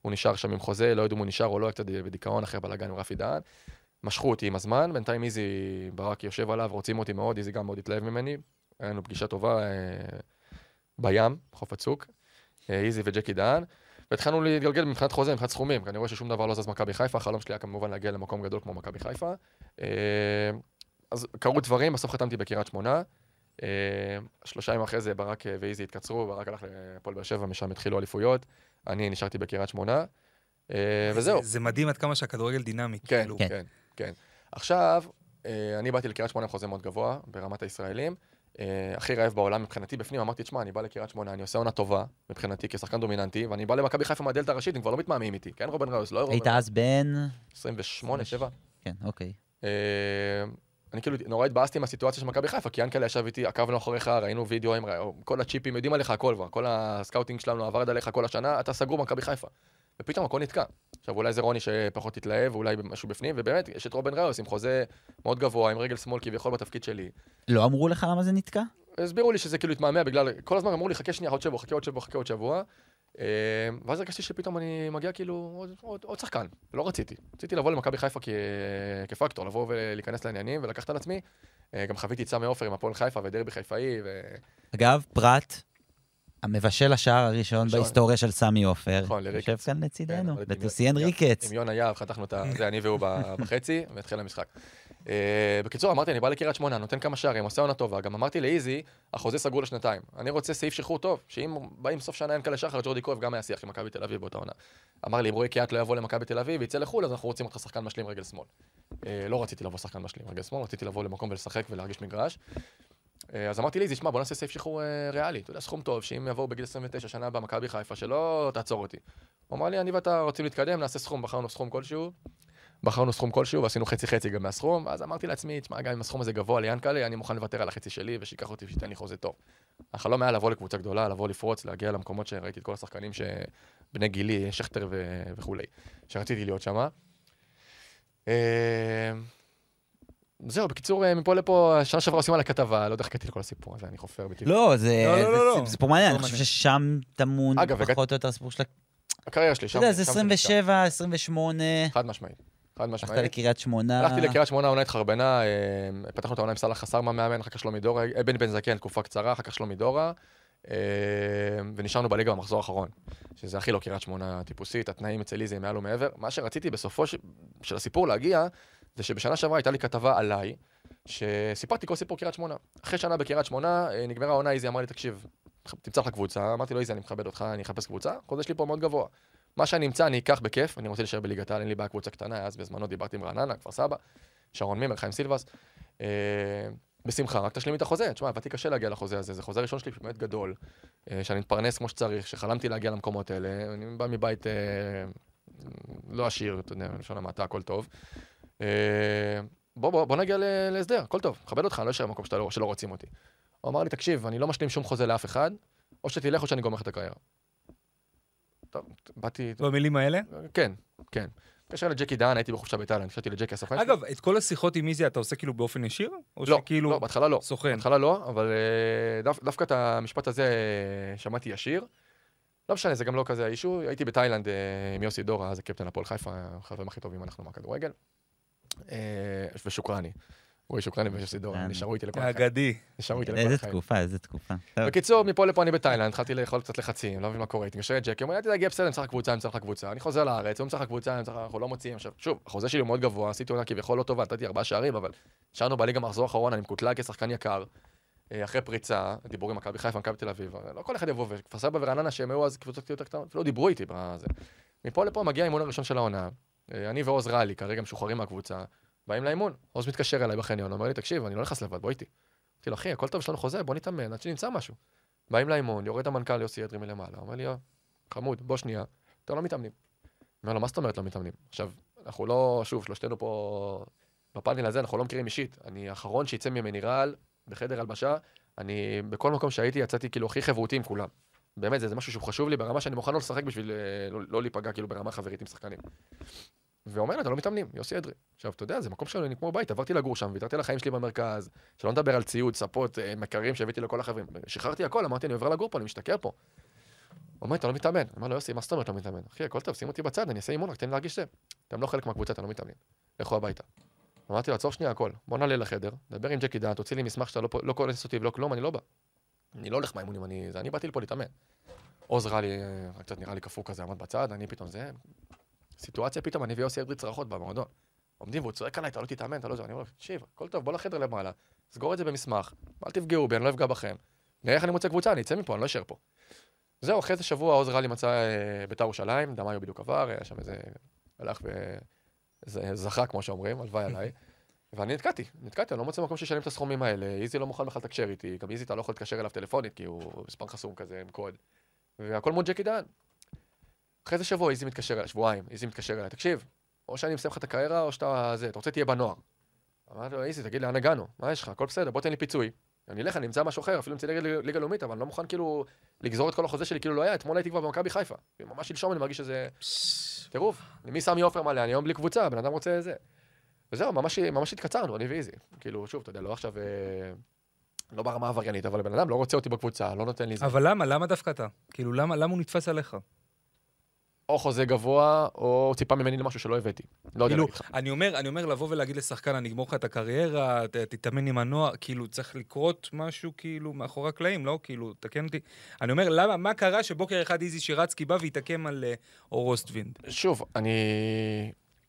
הוא נשאר שם עם חוזה, לא ידעו אם הוא נשאר או לא, קצת בדיכאון אחרי הבלאגן עם רפי דהן. משכו אותי עם הזמן, בינתיים איזי, ברק יושב עליו, רוצים אותי מאוד, איזי גם מאוד התלהב ממני. היה לנו פגישה טובה אה, בים, חוף הצוק, אה, איזי וג'קי דהן. והתחלנו להתגלגל מבחינת חוזה, מבחינת סכומים, כי אני רואה ששום דבר לא זז מכבי חיפה, החלום שלי היה כמובן להגיע למקום גדול כמו מכבי חיפה. אה, אז קרו דברים, בסוף חתמתי בקריית שמונה. אה, שלושה ימים אחרי זה ברק ואיזי התקצרו, ברק הלך לפועל באר שבע, משם התחילו אליפויות. אני נשארתי בקריית שמונה, וזהו. זה מדהים עד כמה שהכדורגל דינמי, כן, כאילו. כן, כן. עכשיו, אני באתי לקריית שמונה עם חוזה מאוד גבוה, ברמת הישראלים. אה, הכי רעב בעולם מבחינתי בפנים, אמרתי, תשמע, אני בא לקריית שמונה, אני עושה עונה טובה מבחינתי כשחקן דומיננטי, ואני בא למכבי חיפה מהדלת הראשית, הם כבר לא מתמהמים איתי, כן רובן ראיוס, לא רובן היית אז בן... 28, 7. כן, אוקיי. אני כאילו נורא התבאסתי מהסיטואציה של מכבי חיפה, כי ינקלה ישב איתי, עקבנו אחריך, ראינו וידאוים, כל הצ'יפים, יודעים עליך הכל כבר, כל ה scouting שלנו עבד עליך כל השנה, אתה סגור במכבי חיפה. ופתאום הכל נתקע. עכשיו אולי זה רוני שפחות התלהב, אולי משהו בפנים, ובאמת, יש את רובן ראיוס עם חוזה מאוד גבוה, עם רגל שמאל כביכול בתפקיד שלי. לא אמרו לך למה זה נתקע? הסבירו לי שזה כאילו התמהמה בגלל, כל הזמן אמרו לי, חכה שנייה, עוד שבוע, חכה עוד שבוע, חכה עוד שבוע. אה, ואז הרגשתי שפתאום אני מגיע כאילו עוד, עוד, עוד שחקן, ולא רציתי. רציתי לבוא למכבי חיפה כ... כפקטור, לבוא ולהיכנס לעניינים ולקחת על עצמי. אה, גם חוויתי סמי עופר עם הפועל חיפה ודרבי חיפאי. ו... אגב, פרט, המבשל השער הראשון בהיסטוריה של סמי עופר. נכון, לריקץ. יושב כאן לצידנו, לטוסיאן כן, ריקץ. עם יונה יהב, חתכנו את זה, אני והוא בחצי, והתחיל המשחק. אה, בקיצור, אמרתי, אני בא לקריית שמונה, נותן כמה שערים, עושה עונה טובה. גם אמרתי לאיזי, החוזה סגור לשנתיים. אני רוצה סעיף שחרור טוב, שאם באים סוף שנה אין כאלה שחר, ג'ורדי כהן גם היה שיח עם מכבי תל אביב באותה עונה. אמר לי, אם רועי קיאט לא יבוא למכבי תל אביב ויצא לחו"ל, אז אנחנו רוצים אותך שחקן משלים רגל שמאל. אה, לא רציתי לבוא שחקן משלים רגל שמאל, רציתי לבוא למקום ולשחק ולהרגיש מגרש. אה, אז אמרתי לי, תשמע, בוא נעשה סעיף שחרור ריאלי, אתה יודע, סכום טוב, שאם יבואו בגיל 29 שנה במכבי חיפה, שלא תעצור אותי. הוא אמר לי, אני ואתה רוצים להתקדם, נעשה סכום, בחרנו סכום כלשהו. בחרנו סכום כלשהו ועשינו חצי חצי גם מהסכום, אז אמרתי לעצמי, תשמע, גם אם הסכום הזה גבוה ליאנקלה, אני מוכן לוותר על החצי שלי ושייקח אותי ושייתן לי חוזה טוב. החלום היה לבוא לקבוצה גדולה, לבוא לפרוץ, להגיע למקומות שראיתי את כל השחקנים שבני גילי, שכטר ו... וכולי, שרציתי להיות שם. אה, זהו, בקיצור, מפה לפה, שנה שעברה עושים עליי כתבה, לא יודע איך הגעתי לכל הסיפור הזה, אני חופר בדיוק. לא, זה לא, לא, לא, לא. זה סיפור מעניין, לא אני חושב. ששם טמון פחות או יותר הסיפור של... הקריירה שלי, אתה שם... יודע, זה שם 27, 28, חד משמעית. חד הלכת משמעית. לקריית שמונה. הלכתי לקריית שמונה, העונה התחרבנה, אה, פתחנו את העונה עם סאלח חסר מאמן, אחר כך שלומי דורה, אה, בני בן זקן, תקופה קצרה, אחר כך שלומי דורה, אה, ונשארנו בליגה במחזור האחרון, שזה הכי לא קריית שמונה טיפוסית, התנאים אצל איזי מעל ומעבר. מה שרציתי בסופו ש- של הסיפור להגיע, זה שבשנה שעברה הייתה לי כתבה עליי, שסיפרתי כל סיפור קריית שמונה. אחרי שנה בקריית שמונה, נגמרה העונה, איזי אמר לי, תקשיב, תמצא לך קבוצה. אמרתי לו, איזי, אני מכבד אותך, אני אחפש קבוצה, החוזה שלי פה מאוד גבוה. מה שאני אמצא, אני אקח בכיף, אני רוצה להישאר בליגת העל, אין לי בעיה קבוצה קטנה, אז בזמנו דיברתי עם רעננה, כפר סבא, שרון מימר, חיים סילבס. אה, בשמחה, רק תשלים לי את החוזה. תשמע, עבדתי קשה להגיע לחוזה הזה, זה חוזה ראשון שלי באמת גדול, אה, שאני מתפרנס כמו שצריך, שחלמתי להגיע למקומות האלה. אני בא מבית אה, לא עשיר, אתה יודע, בלשון המעטה, הכל טוב. אה, בוא, בוא, בוא נגיע להסדר, הכל טוב, מכבד אותך, אני לא אשאר במקום שאתה לא, שלא רוצים אותי. הוא אמר לי, תקשיב, אני לא משלים שום חוזה לאף אחד, או שתלך או שאני גומר לך את הקריירה. באתי, במילים האלה? כן, כן. התקשר לג'קי דהן, הייתי בחופשה בתאילנד, התקשרתי לג'קי הסוכן. אגב, את כל השיחות עם איזי אתה עושה כאילו באופן ישיר? או לא, שכאילו לא, בהתחלה לא. סוכן? בהתחלה לא, אבל אה, דו, דווקא את המשפט הזה אה, שמעתי ישיר. לא משנה, זה גם לא כזה האישו. הייתי בתאילנד אה, עם יוסי דורה, אז הקפטן הפועל חיפה, החברים הכי טובים אנחנו מהכדורגל. ושוקרני. רועי שוקרני ויוסי דורה, אה, נשארו איתי לכל החיים. האגדי. נשארו איתי לכל איזה החיים. תקופה, איזה תקופה. בקיצור, מפה לפה אני בתאילנד, התחלתי לאכול קצת לחצים, לא מבין מה קורה, הייתי מתקשר לג'קי, הוא אומר, "אל תדאג, בסדר, אני צריך קבוצה, אני צריך לך קבוצה. אני חוזר לארץ, הוא צריך לך קבוצה, אני צריך לך- אנחנו לא מוציאים. עכשיו, שוב, החוזה שלי הוא מאוד גבוה, עשיתי עונה כביכול לא טובה, נתתי ארבעה שערים, אבל נשארנו בליגה מחזור אחרון, אני מקוטלג כשחקן יקר. אה, אחרי פריצה, דיבור עם מכבי חיפה, מכבי תל אביב, לא כל אחד יבוא, וכפר סבא ורעננה, שהם היו אז קבוצות יותר קטנות, אפילו דיברו איתי בזה. מפה לפה מגיע האימון הראשון של העונה, אה, אני ועוז רלי, כרגע משוחררים מהקבוצה, באים לאימון, עוז מתקשר אליי בחניון, אומר לי, תקשיב, אני לא נכנס לבד, בוא איתי. אמרתי לו, אחי, הכל טוב, יש לנו חוזה, בוא נתאמן, עד שנמצא משהו. באים לאימון, יורד המנכ"ל יוסי אדרי מלמעלה, אומר לי, "יואב, חמוד, בוא שנייה, אתם לא מתאמנים. אומר לו, מה זאת אומרת לא מתאמנים? עכשיו, אנחנו לא, שוב, שלושתנו פה בפאנל הזה, אנחנו לא מכירים אישית. אני האחרון שיצא ממני רעל בחדר הלבשה, אני, בכל מקום שהייתי, יצאתי כאילו הכי חברותי עם כולם. באמת, זה, זה משהו שהוא חשוב לי ברמה שאני מוכן לא לשחק בשביל אה, לא, לא להיפגע כאילו ברמה חברית עם שחקנים. ואומר אתה לא מתאמנים, יוסי אדרי. עכשיו, אתה יודע, זה מקום שלנו, אני כמו בית, עברתי לגור שם, ויתרתי על החיים שלי במרכז, שלא נדבר על ציוד, ספות, אה, מקררים שהבאתי לכל החברים. שחררתי הכל, אמרתי, אני עובר לגור פה, אני משתכר פה. אומר, אתה לא מתאמן. אמר לו, יוסי, מה זאת אומרת לא מתאמן? אחי, הכל טוב, שים אותי בצד, אני אעשה אימון, רק תן לי להרגיש זה. אתם לא חלק מהקבוצה, אתם לא מתאמנים. לכו הביתה. אמרתי לו, עצור שנייה הכל, בוא נעלה לחדר, דבר עם ג'קי דן, תוציא לי מסמך שאתה לא, לא קונס אותי ולא כלום, אני לא בא. אני לא הולך מהאימונים, אני, אני באתי לפה להתאמן. עוז רע לי, אה, קצת נראה לי קפוא כזה, עמד בצד, אני פתאום זה, סיטואציה פתאום, אני ויוסי אדרי צרחות במועדון. עומדים והוא צועק עליי, אתה לא תתאמן, אתה לא זה, אני אומר תקשיב, הכל טוב, בוא לחדר למעלה, סגור את זה במסמך, אל תפגעו בי, אני לא אפגע בכם. נראה איך אני מוצא קבוצה, אני אצא מפה, אני לא אשאר פה. זהו, אחרי איזה שבוע עוז רע לי מצא אה, בית"ר ירושלים, דמאיו בדיוק עבר, היה שם איזה, הלך וזכה, כמו שאומרים, הלוואי עליי. ואני נתקעתי, נתקעתי, אני לא מוצא מקום שישלם את הסכומים האלה, איזי לא מוכן בכלל לתקשר איתי, גם איזי אתה לא יכול להתקשר אליו טלפונית, כי הוא מספר חסום כזה עם קוד. והכל מול ג'קי דן. אחרי איזה שבוע איזי מתקשר אליי, שבועיים, איזי מתקשר אליי, תקשיב, או שאני מסיים לך את הקריירה, או שאתה זה, אתה רוצה תהיה בנוער. אמרתי לו, איזי, תגיד לאן הגענו? מה יש לך? הכל בסדר, בוא תן לי פיצוי. אני אלך, אני אמצא משהו אחר, אפילו אמצא ליגה, לאומית, אבל אני לא מוכן כאילו לגזור את כל החוזה שלי כאילו לא היה, אתמול הייתי כבר במכבי חיפה. ממש שלשום אני מרגיש שזה טירוף. מי סמי עופר מלא, אני היום בלי קבוצה, בן אדם רוצה זה. וזהו, ממש, ממש התקצרנו, אני ואיזי. כאילו, שוב, אתה יודע, לא עכשיו... אה, לא ברמה עבריינית, אבל הבן אדם לא רוצה אותי בקבוצה, לא נותן לי זה. אבל למה? למה דווקא אתה? כאילו, למה למה הוא נתפס עליך? או חוזה גבוה, או ציפה ממני למשהו שלא הבאתי. לא יודע כאילו, להגיד לך. אני אומר, אני אומר לבוא ולהגיד לשחקן, אני אגמור לך את הקריירה, ת- תתאמן עם הנוער, כאילו, צריך לקרות משהו, כאילו, מאחורי הקלעים, לא? כאילו, תקן אותי. אני אומר, למה, מה קרה שבוקר אחד איזי שירצקי בא והתעקם על אה, אור אוסטוינד? שוב, אני...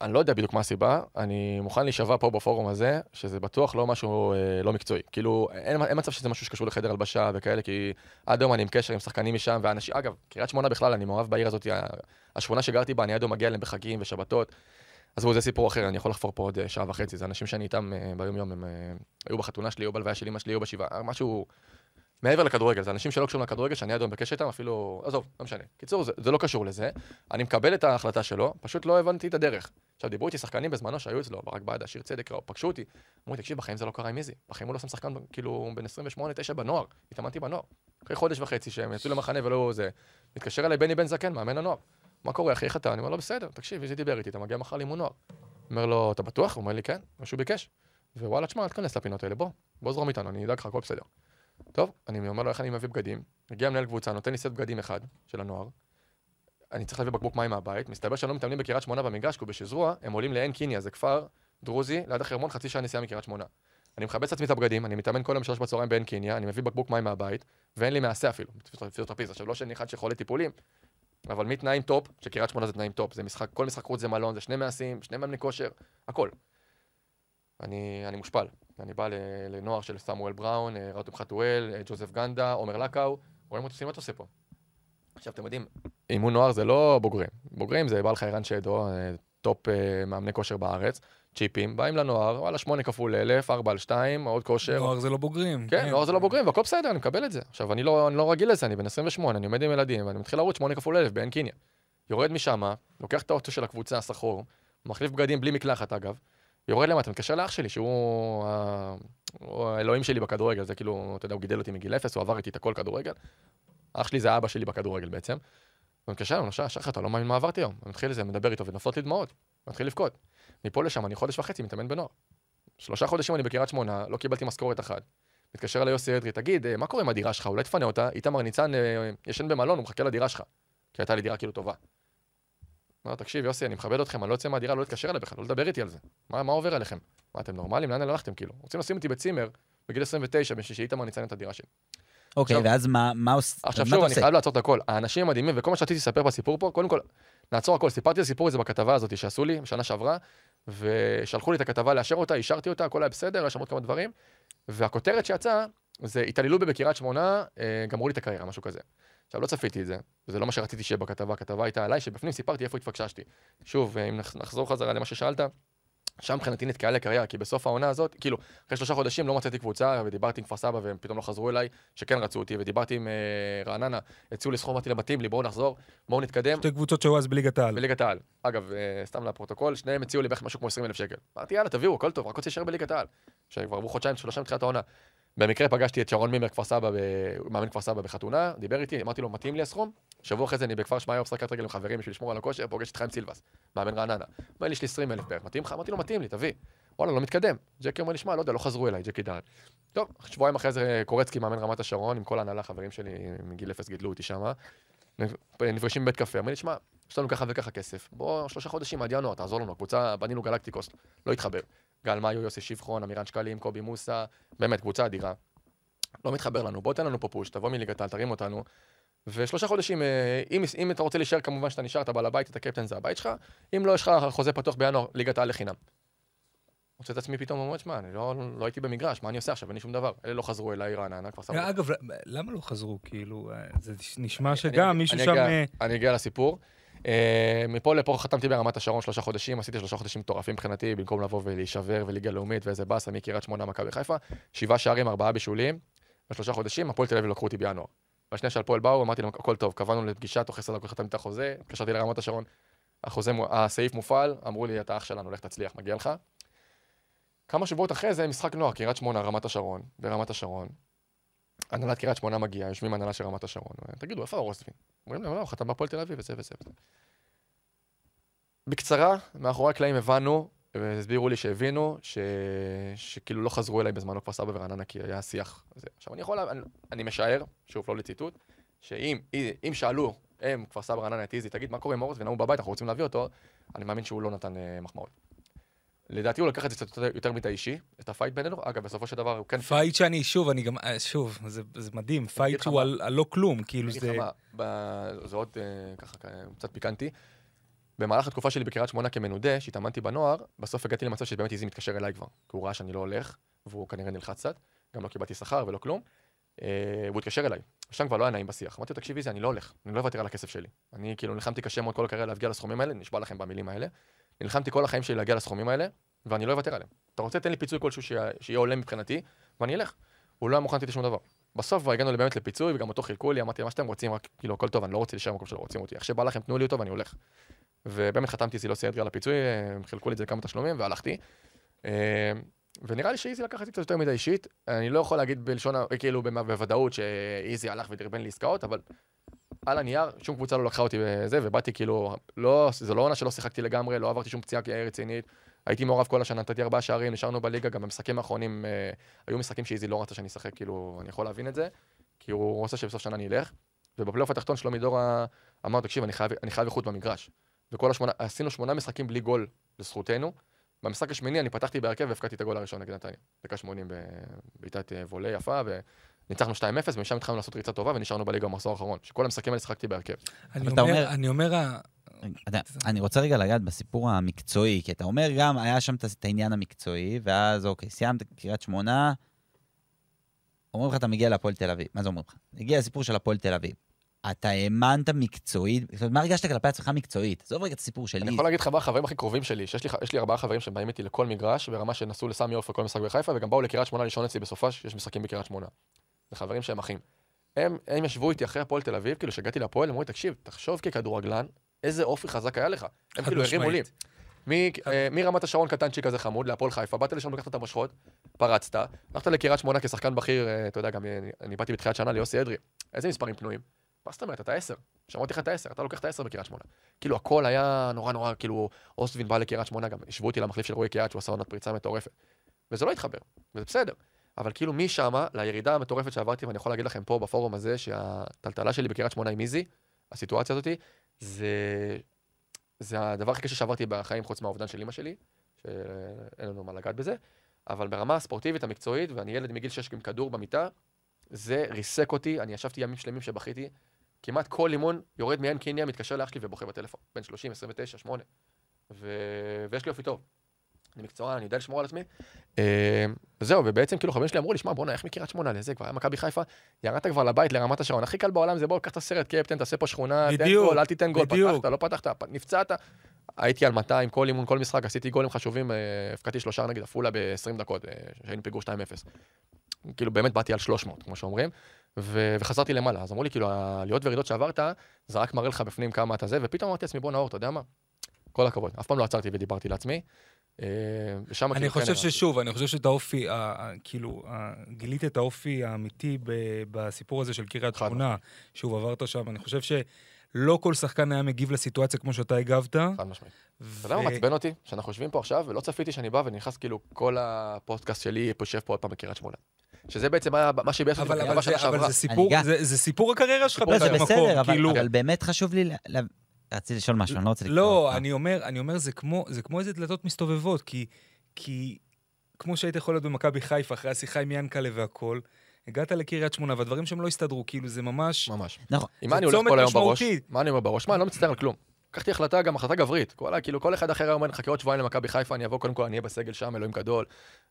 אני לא יודע בדיוק מה הסיבה, אני מוכן להישבע פה בפורום הזה, שזה בטוח לא משהו אה, לא מקצועי. כאילו, אין, אין מצב שזה משהו שקשור לחדר הלבשה וכאלה, כי עד היום אני עם קשר עם שחקנים משם, ואנשים, אגב, קריית שמונה בכלל, אני מאוהב בעיר הזאת, השכונה שגרתי בה, אני עד היום מגיע אליהם בחגים ושבתות. עזבו, זה סיפור אחר, אני יכול לחפור פה עוד אה, שעה וחצי, זה אנשים שאני איתם אה, ביום-יום, הם אה, היו בחתונה שלי, או בלוויה של אמא שלי, או בשבעה, משהו מעבר לכדורגל, זה אנשים שלא קשורים לכדורגל, שאני עד היום בקשר איתם, אפילו, עזוב, לא משנה. קיצור, זה, זה לא קשור לזה. אני מקבל את ההחלטה שלו, פשוט לא הבנתי את הדרך. עכשיו, דיברו איתי שחקנים בזמנו שהיו אצלו, ברק בעדה, שיר צדק, ראו, פגשו אותי. אמרו לי, תקשיב, בחיים זה לא קרה עם איזי. בחיים הוא לא שם שחקן, כאילו, בן 28-9 בנוער. התאמנתי בנוער. אחרי חודש וחצי שהם יצאו למחנה ולא זה, מתקשר אליי בני בן זקן, מאמן הנוער. מה קורה, אחי, איך אתה? אני אומר לו, בסדר, תקשיב, איזי דיבר איתי, אתה מגיע מחר לאימון נוער. אומר לו, אתה בטוח? הוא אומר לי, כן, מה שהוא ביקש. ווואלה, תשמע, אל תיכנס לפינות האלה, בוא, בוא זרום איתנו, אני אדאג לך, הכל בסדר. טוב, אני אומר לו איך אני מביא בגדים, מגיע מנהל קבוצה, נותן לי סט בגדים אחד של הנוער, אני צריך להביא בקבוק מים מהבית, מסתבר שהם לא מתאמנים בקריית שמונה במגרש, כי בשזרוע, הם עולים לעין קיניה, זה כפר דרוזי, ליד החרמון, חצי שעה נסיעה מקריית שמונה. אני מכבס לעצמי את הבגדים, אני מתאמן כל יום שלוש בצהריים בעין קיניה, אני מביא בקבוק מים מהבית, ואין לי מעסה אפילו, פיזיותרפיסט. עכשיו, לא שאני אחד שחולה טיפולים, אבל מתנאים top, שקריית שמונה זה תנאים top, זה משחק, כל משחק חוץ זה מלון, זה שני מעסים, שני מאמני כושר, הכל. אני, אני מושפל. אני בא לנוער של סמואל בראון, אה, רותם חטואל, אה, ג'וזף גנדה, עומר לקאו, רואים אותי, מה אתה עושה פה? עכשיו, אתם יודעים, אימון נוער זה לא בוגרים. בוגרים זה בעל חיירן שדו, אה, top מאמני כושר בארץ, צ'יפים, באים לנוער, וואלה, שמונה כפול אלף, ארבע על שתיים, עוד כושר. נוער זה לא בוגרים. כן, נוער זה לא בוגרים, והכל בסדר, אני מקבל את זה. עכשיו, אני לא, אני לא רגיל לזה, אני בן 28, אני עומד עם ילדים, ואני מתחיל לרוץ שמונה כפול אלף בעין קיניה. יורד משם, לוקח את האוטו של הקבוצה, השחור, מחליף בגדים בלי מקלחת אגב, יורד למטה, מתקשר לאח שלי, שהוא האלוהים שלי בכדורגל, זה כאילו, אתה יודע, הוא גידל אותי מגיל אפס, הוא עבר איתי את הכל כדורגל. אח שלי זה אבא שלי בכדורגל בעצם. הוא מתקשר אליו, שחר, שחר, אתה לא מאמין מה עברתי היום. אני מתחיל לזה, מדבר איתו, ונופלות לי דמעות. מתחיל לבכות. מפה לשם, אני חודש וחצי מתאמן בנוער. שלושה חודשים אני בקריית שמונה, לא קיבלתי משכורת אחת. מתקשר ליוסי אדרי, תגיד, אה, מה קורה עם הדירה שלך? אולי תפנה אותה? איתמר ניצן אה, ישן במלון, הוא מחכה לדירה שלך. כי הייתה לי דירה כאילו טובה. אמר, תקשיב, יוסי, אני מכבד אתכם, אני לא יוצא מהדירה, לא להתקשר אליי בכלל, לא לדבר איתי על זה. מה, מה עובר עליכם? מה, אתם נורמלים? לאן הלכתם, כאילו? רוצים לשים אותי בצימר בגיל 29, בשביל שאיתמר ניצן את הדירה שלי. אוקיי, עכשיו- ואז מה מה עוש- עכשיו שוב, אני עושה? חייב לעצור את הכל. האנשים מדהימים, וכל מה שרציתי לספר בסיפור פה, קודם כל, נעצור הכל. סיפרתי את הסיפור הזה בכתבה הזאת שעשו לי בשנה שעברה, ושלחו לי את הכתבה לאשר אותה, אישרתי אותה, הכל היה בסדר, יש שם עוד כמה דברים, והכותרת שיצאה, זה התעללו בי בקריית שמונה, אה, גמרו לי את הקריירה, משהו כזה. עכשיו, לא צפיתי את זה, וזה לא מה שרציתי שיהיה בכתבה, הכתבה הייתה עליי, שבפנים סיפרתי איפה התפקששתי. שוב, אה, אם נח- נחזור חזרה למה ששאלת, שם מבחינתי נתקעה לי הקריירה, כי בסוף העונה הזאת, כאילו, אחרי שלושה חודשים לא מצאתי קבוצה, ודיברתי עם כפר סבא, והם פתאום לא חזרו אליי, שכן רצו אותי, ודיברתי עם אה, רעננה, הציעו לי סכום, אמרתי לבתים לי, בואו נחזור, בואו נתקדם. שתי קבוצות שהיו אז בליגת העל. בליגת העל. אגב, אה, סתם לפרוטוקול, שניהם הציעו לי בערך משהו כמו 20 אלף שקל. אמרתי, יאללה, תביאו, הכל טוב, רק רוצה להישאר בליגת העל. שכבר עברו חודשיים, שלושה מתחילת העונה. במקרה פגשתי את שרון מימר, כפר סבא, ב- מאמן כפר סבא בחתונה, דיבר איתי, אמרתי לו, מתאים לי הסכום? שבוע אחרי זה אני בכפר שמעיה משחקת רגל עם חברים בשביל לשמור על הכושר, פוגש את חיים סילבס, מאמן רעננה. אומר לי, יש לי 20 אלף בערך, מתאים לך? אמרתי לו, מתאים לי, תביא. וואלה, לא מתקדם. ג'קי אומר לי, שמע, לא יודע, לא חזרו אליי, ג'קי דהן. טוב, שבועיים אחרי זה קורצקי, מאמן רמת השרון, עם כל ההנהלה, חברים שלי מגיל אפס גידלו אותי שמה. נפגשים בבית קפה, אומר לי, שמע, יש לנו ככה וככה כסף, בוא שלושה חודשים עד ינואר, תעזור לנו, הקבוצה, בנינו גלקטיקוס, לא התחבר. גל מאיו, יוסי שבחון, אמירן שקלים, קובי מוסא, באמת, קבוצה אדירה. לא מתחבר לנו, בוא תן לנו פה פוש, תבוא מליגת העל, תרים אותנו. ושלושה חודשים, אה, אם, אם אתה רוצה להישאר, כמובן שאתה נשאר, אתה בעל הבית, אתה קפטן, זה הבית שלך, אם לא, יש לך חוזה פתוח בינואר, ליגת העל לחינם. מוצא את עצמי פתאום, אומר, שמע, אני לא, לא הייתי במגרש, מה אני עושה עכשיו? אין לי שום דבר. אלה לא חזרו אליי, רעננה, כפר סבא. אגב, למה לא חזרו? כאילו, אה, זה נשמע שגם מישהו אני שם... אה, אני אגיע לסיפור. אה, מפה לפה חתמתי ברמת השרון שלושה חודשים, עשיתי שלושה חודשים מטורפים מבחינתי, במקום לבוא ולהישבר וליגה לאומית ואיזה באסה מקריית שמונה, מכבי חיפה, שבעה שערים, ארבעה בישולים, בשלושה חודשים, הפועל תל אביב לקחו אותי בינואר. בשנייה שהפועל באו, אמרתי להם, הכל טוב, קבענו לפגישה, תוך עשר דקות חתמתי את החוזה, התקשרתי לרמת השרון, החוזה, הסעיף מופעל, אמרו לי, אתה אח שלנו, לך תצליח, מגיע לך. כמה שבועות אחרי זה, משחק נוער, קריית שמונה, רמת השרון, ברמת השרון. הנהלת קריית שמונה מגיעה, יושבים הנהלה של רמת השרון, תגידו, איפה הרוסטבין? אומרים להם, לא, הוא חתם בהפועל תל אביב, וזה וזה וזה. בקצרה, מאחורי הקלעים הבנו, והסבירו לי שהבינו, ש... שכאילו לא חזרו אליי בזמנו כפר סבא ורעננה, כי היה שיח. זה. עכשיו, אני יכול, אני, אני משער, שוב, לא לציטוט, שאם אם שאלו, הם, כפר סבא רעננה, את איזי, תגיד, מה קורה עם אורז ונאום בבית, אנחנו רוצים להביא אותו, אני מאמין שהוא לא נתן אה, מחמאות. לדעתי הוא לקח את זה קצת יותר- מדי אישי, את ה fight בינינו, אגב, בסופו של דבר הוא כן... fight שאני, שוב, אני גם, אה, שוב, זה זה מדהים, fight שהוא. על על לא כלום, כאילו אני זה... אגיד לך מה, ב- זה עוד אה, ככה קצת פיקנטי. במהלך התקופה שלי בקריית שמונה כמנודה, שהתאמנתי בנוער, בסוף הגעתי למצב שבאמת איזי מתקשר אליי כבר, כי הוא ראה שאני לא הולך, והוא כנראה נלחץ קצת, גם לא קיבלתי שכר ולא כלום. אה, והוא התקשר אליי, שם כבר לא היה נעים בשיח. אמרתי לו, תקשיב איזי, אני לא הולך, אני לא אוותר על הכסף שלי. אני כאילו נלחמתי קשה מאוד כל הקריירה להגיע לסכומים האלה, נשבע לכם במילים האלה. נלחמתי כל החיים שלי להגיע לסכומים האלה, ואני לא אוותר עליהם. אתה רוצה, תן לי פיצוי כלשהו שיהיה שיהיה הולם מבחינתי, ואני אלך. הוא לא היה מוכן לתת שום דבר. בסוף כבר הגענו באמת לפיצוי, וגם אותו חילקו לי, אמרתי, מה שאתם רוצים, רק כאילו, הכל טוב, אני לא רוצה להישאר במקום שלא רוצים אותי. איך שבא לכם, תנו לי אותו ואני הולך. ובאמת חתמתי זילוסי אדרי על הפיצוי, הם חילקו לי את זה לכמה תשלומים, והלכתי. אה, ונראה לי שאיזי לקח את זה קצת יותר מדי אישית. אני לא יכול להגיד בלשון, כאילו, בוודאות שאיזי הלך ודרבן לי עסקאות, אבל על הנייר, שום קבוצה לא לקחה אותי בזה, ובאתי כאילו, לא, זה לא עונה שלא שיחקתי לגמרי, לא עברתי שום פציעה רצינית, הייתי מעורב כל השנה, נתתי ארבעה שערים, נשארנו בליגה, גם במשחקים האחרונים, אה, היו משחקים שאיזי לא רצה שאני אשחק, כאילו, אני יכול להבין את זה, כי הוא רוצה שבסוף שנה אני אלך. ובפלייאוף התחתון שלומי דורה אמר, תקשיב, אני חייב, אני חייב איכות במגרש. וכל השמונה, עשינו שמונה משחקים בלי גול לזכותנו. במשחק השמיני אני פתחתי בהרכב והפקדתי את הגול הראשון נגד נתניה. דקה 80 בבעיטת אה, וולה יפה, וניצחנו 2-0, ומשם התחלנו לעשות ריצה טובה ונשארנו בליגה במחזור האחרון. שכל המשחקים האלה שיחקתי בהרכב. אני אומר, אומר- אני אומר, אתה- אני רוצה רגע לגעת בסיפור המקצועי, כי אתה אומר גם, היה שם את העניין המקצועי, ואז אוקיי, סיימת קריית שמונה, אומרים לך, אתה מגיע להפועל תל אביב. מה זה אומרים לך? הגיע הסיפור של הפועל תל אביב. אתה האמנת מקצועית, זאת אומרת, מה הרגשת כלפי עצמך מקצועית? עזוב רגע את הסיפור שלי. אני יכול להגיד לך מה החברים הכי קרובים שלי, שיש לי, יש לי ארבעה חברים שבאים איתי לכל מגרש, ברמה שנסעו לסמי עופר כל משחק בחיפה, וגם באו לקריית שמונה לישון אצלי בסופש, יש משחקים בקריית שמונה. זה חברים שהם אחים. הם, הם ישבו איתי אחרי הפועל תל אביב, כאילו שהגעתי להפועל, אמרו לי, תקשיב, תחשוב ככדורגלן, איזה אופי חזק היה לך. הם כאילו הרימו לי. משמעית. מ- אה, מרמת השרון קטנצ'יק כזה חמוד, להפועל חיפה, באת לשם לקחת את המושכות, פרצת, הלכת לקריית שמונה כשחקן בכיר, אה, אתה יודע, גם אני, אני באתי בתחילת שנה ליוסי אדרי, איזה מספרים פנויים? מה זאת אומרת, אתה עשר. שמעתי לך את העשר, אתה לוקח את העשר בקריית שמונה. כאילו, הכל היה נורא נורא, כאילו, אוסטבין בא לקריית שמונה, גם השוו אותי למחליף של רועי קיאט, שהוא עשה עונת פריצה מטורפת. וזה לא התחבר, וזה בסדר. אבל כאילו משמה, לירידה המטורפת שעברתי, ואני יכול להגיד לכם פה בפורום הזה, שהטלטלה שלי בקריית שמונה עם איזי, הסיטואציה הזאתי, זה, זה הדבר הכי קשה שעברתי בחיים, חוץ מהאובדן של אימא שלי, שאין לנו מה לגעת בזה, אבל ברמה הספורטיבית, המקצועית, ואני ילד מגיל 6 עם כדור במיטה, זה ריסק אותי, אני ישבתי ימים שלמים שבכיתי, כמעט כל אימון יורד מעין קיניה, מתקשר לאח שלי ובוכה בטלפון, בן 30, 29, 8, ו... ויש לי אופי טוב. אני מקצוען, אני יודע לשמור על עצמי. אה, וזהו, ובעצם כאילו חברים שלי אמרו לי, שמע, בואנה, איך מקריית שמונה לזה, כבר היה מכבי חיפה, ירדת כבר לבית לרמת השרון, הכי קל בעולם זה בוא, קח את הסרט קפטן, תעשה פה שכונה, תן גול, אל תיתן גול. פתחת, לא פתחת, נפצעת. הייתי על 200, כל אימון, כל משחק, עשיתי גולים חשובים, אה, הבקעתי שלושה נגד עפולה ב-20 דקות, אה, שהיינו פיגור 2-0. כאילו, באמת באתי על 300, כמו שאומרים, ו- וחזרתי למעלה. אז אמרו לי, כאילו, העליות וירידות שעברת, זה רק מראה לך בפנים כמה אתה זה, ופתאום אמרתי לעצמי, בוא נאור, אתה יודע מה? כל הכבוד. אף פעם לא עצרתי ודיברתי לעצמי. אה, ושם אני כאילו כן חושב. ששוב, אני חושב שאת האופי, ה- ה- כאילו, ה- גילית את האופי האמיתי ב- בסיפור הזה של קריית שמונה. שוב, עברת שם, אני חושב שלא כל שחקן היה מגיב לסיטואציה כמו שאתה הגבת. חד משמעית. אתה יודע מה מעצבן אותי? שאנחנו יושבים פה עכשיו, ולא צפיתי שאני בא ונכנס כאילו כל הפודקאסט שלי יושב פה עוד פעם בקריית שמונה. שזה בעצם היה מה אבל, בכתבה אבל, שנה זה, אבל. זה, סיפור, אני זה, זה סיפור הקריירה שלך לא, באיזה. מקום. כאילו, אבל באמת חשוב לי... רציתי לשאול משהו, אני לא רוצה לקרוא. לא, אני אומר, אני אומר, זה כמו, זה כמו איזה דלתות מסתובבות, כי, כי כמו שהיית יכול להיות במכבי חיפה אחרי השיחה עם ינקלה והכל, הגעת לקריית שמונה והדברים שם לא הסתדרו, כאילו זה ממש... ממש. נכון. עם זה מה אני הולך כל היום בראש? מה אני אומר בראש? מה, אני לא מצטער על כלום. לקחתי החלטה, גם החלטה גברית. כל, כאילו, כל אחד אחר היה אומר, נחכה עוד שבועיים למכבי חיפה, אני אבוא, קודם כל אני אהיה בסגל שם, אלוהים גדול.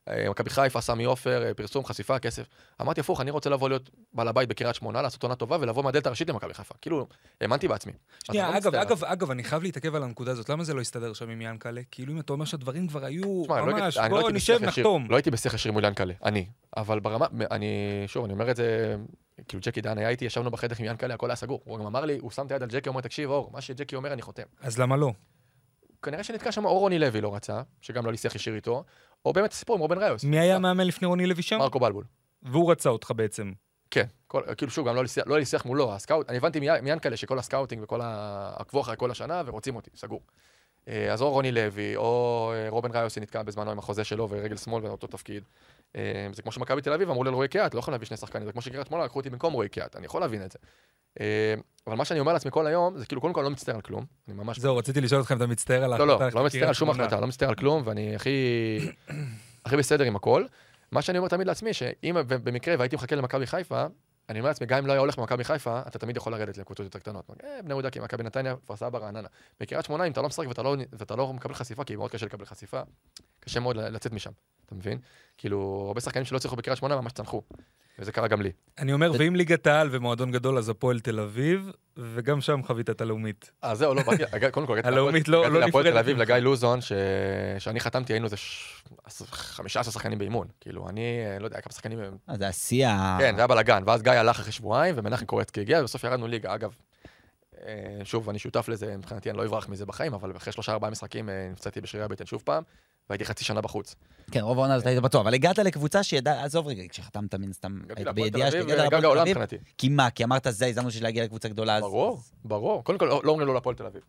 אה, מכבי חיפה, סמי עופר, אה, פרסום, חשיפה, כסף. אמרתי הפוך, אני רוצה לבוא להיות בעל הבית בקריית שמונה, לעשות עונה טובה ולבוא מהדלת הראשית למכבי חיפה. כאילו, האמנתי בעצמי. שנייה, לא אגב. אגב, אגב, אני חייב להתעכב על הנקודה הזאת, למה זה לא הסתדר שם עם ינקלה? כאילו אם אתה אומר שהדברים כבר היו לא ממש, לא בוא נשב, נחתום. לא הייתי בשיח ישיר מול ינקלה, אני. אבל ברמה, אני, שוב, אני אומר את זה, כאילו ג'קי דן היה איתי, ישבנו בחדר עם ינקלה, הכל היה סגור. הוא גם אמר לי, הוא שם את היד על ג'קי, אומר, תקשיב, אור, מה שג'קי אומר, אני חותם. אז למה לא? כנראה שנתקע שם או רוני לוי לא רצה, שגם לא לי שיח ישיר איתו, או באמת הסיפור עם רובן ראיוס. מי היה המאמן לפני רוני לוי שם? מרקו בלבול. והוא רצה אותך בעצם. כן, כל, כאילו שוב, גם לא היה לי שיח- לא מולו, ה scout, אני הבנתי מי- מינקלה שכל ה scouting וכל ה... עקבו אחרי כל השנה ורוצים אותי, סגור. אה, אז או רוני לוי, או אה, רובן ראיוס שנתקע בזמנו עם החוזה שלו ורגל שמאל ואותו תפקיד. אה, זה כמו שמכבי תל אביב אמרו לרועי קיאט, לא יכול להביא שני שחקנים, זה כמו שקריית שמאלה לקחו אותי במקום רועי קיאט, אני יכול להבין את זה. אבל מה שאני אומר לעצמי כל היום, זה כאילו, קודם כל לא מצטער על כלום, אני ממש... זהו, רציתי לשאול אותך אם אתה מצטער על לא, ההחלטה. לא, ללכת לא מצטער על שום שמונה. החלטה, לא מצטער על כלום, ואני הכי... הכי בסדר עם הכל. מה שאני אומר תמיד לעצמי, שאם במקרה והייתי מחכה למכבי חיפה, אני אומר לעצמי, גם אם לא היה הולך במכבי חיפה, אתה תמיד יכול לרדת לקבוצות יותר קטנות. בני יהודה, כי מכבי נתניה, כפר סבא, רעננה. בקריית שמונה, אם אתה לא משחק ואתה לא, ואתה לא מקבל חשיפה, כי מאוד קשה לקבל חשיפה, קשה מאוד לצאת משם, אתה מבין? כאילו, הרבה שחקנים שלא הצליחו בקריית שמונה ממש צנחו. וזה קרה גם לי. אני אומר, ואם ליגת העל ומועדון גדול, אז הפועל תל אביב, וגם שם חווית את הלאומית. אה, זהו, לא, באתי, קודם כל, הגעתי הלאומית לא- הגעתי לא להפועל תל נפרדת אביב. לגיא לוזון, ש- שאני חתמתי, היינו איזה ש- 15 שחקנים באימון. כאילו, אני, אה, לא יודע, כמה שחקנים הם... אה, זה השיא ה... כן, זה היה בלאגן, ואז גיא הלך אחרי שבועיים, ומנחם קורצקי הגיע, ובסוף ירדנו ליגה. אגב, אה, שוב, אני שותף לזה, מבחינתי אני לא אברח מזה בחיים, אבל אחרי שלושה ארבעה משחקים נפצעתי בשרירי הבטן שוב פעם, והייתי חצי שנה בחוץ. כן, רוב העונה הזאת היית בטוח, אבל הגעת לקבוצה שידעה, עזוב רגע, כשחתמת מן סתם, היית בידיעה שהגעת וגג להפועל תל אביב. כי מה? כי אמרת, זה ההזדמנות שלי להגיע לקבוצה גדולה, אז... ברור, ברור. קודם כל, לא אומרים לו להפועל תל אביב.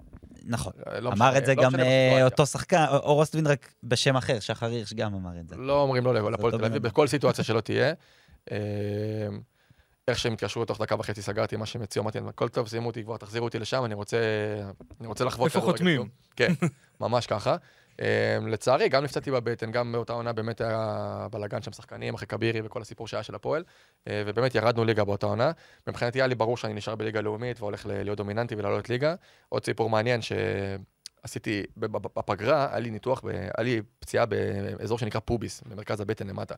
נכון. לא אמר את זה לא גם אה. אותו שחקן, אור אוסטבין רק בשם אחר, שחר הירש גם אמר את זה. לא אומרים לא להפועל אותו תל אביב. בכל סיטואציה שלא תהיה. אה, איך שהם התקשרו תוך דקה וחצי סגרתי מה שהם הציעו, אמרתי להם, הכל טוב, שימו אותי כבר, תחזירו אותי לשם, אני רוצה, אני רוצה לחוות איפה חותמים? טוב." כן, ממש ככה. אה, לצערי, גם נפצעתי בבטן, גם באותה עונה באמת היה בלאגן שם שחקנים, אחרי כבירי וכל הסיפור שהיה של הפועל, אה, ובאמת ירדנו ליגה באותה עונה. מבחינתי היה לי ברור שאני נשאר בליגה לאומית והולך להיות דומיננטי ולעלות ליגה. עוד סיפור מעניין שעשיתי בפגרה, היה לי ניתוח, היה לי פציעה באזור שנקרא pubis, במרכז הבטן למטה.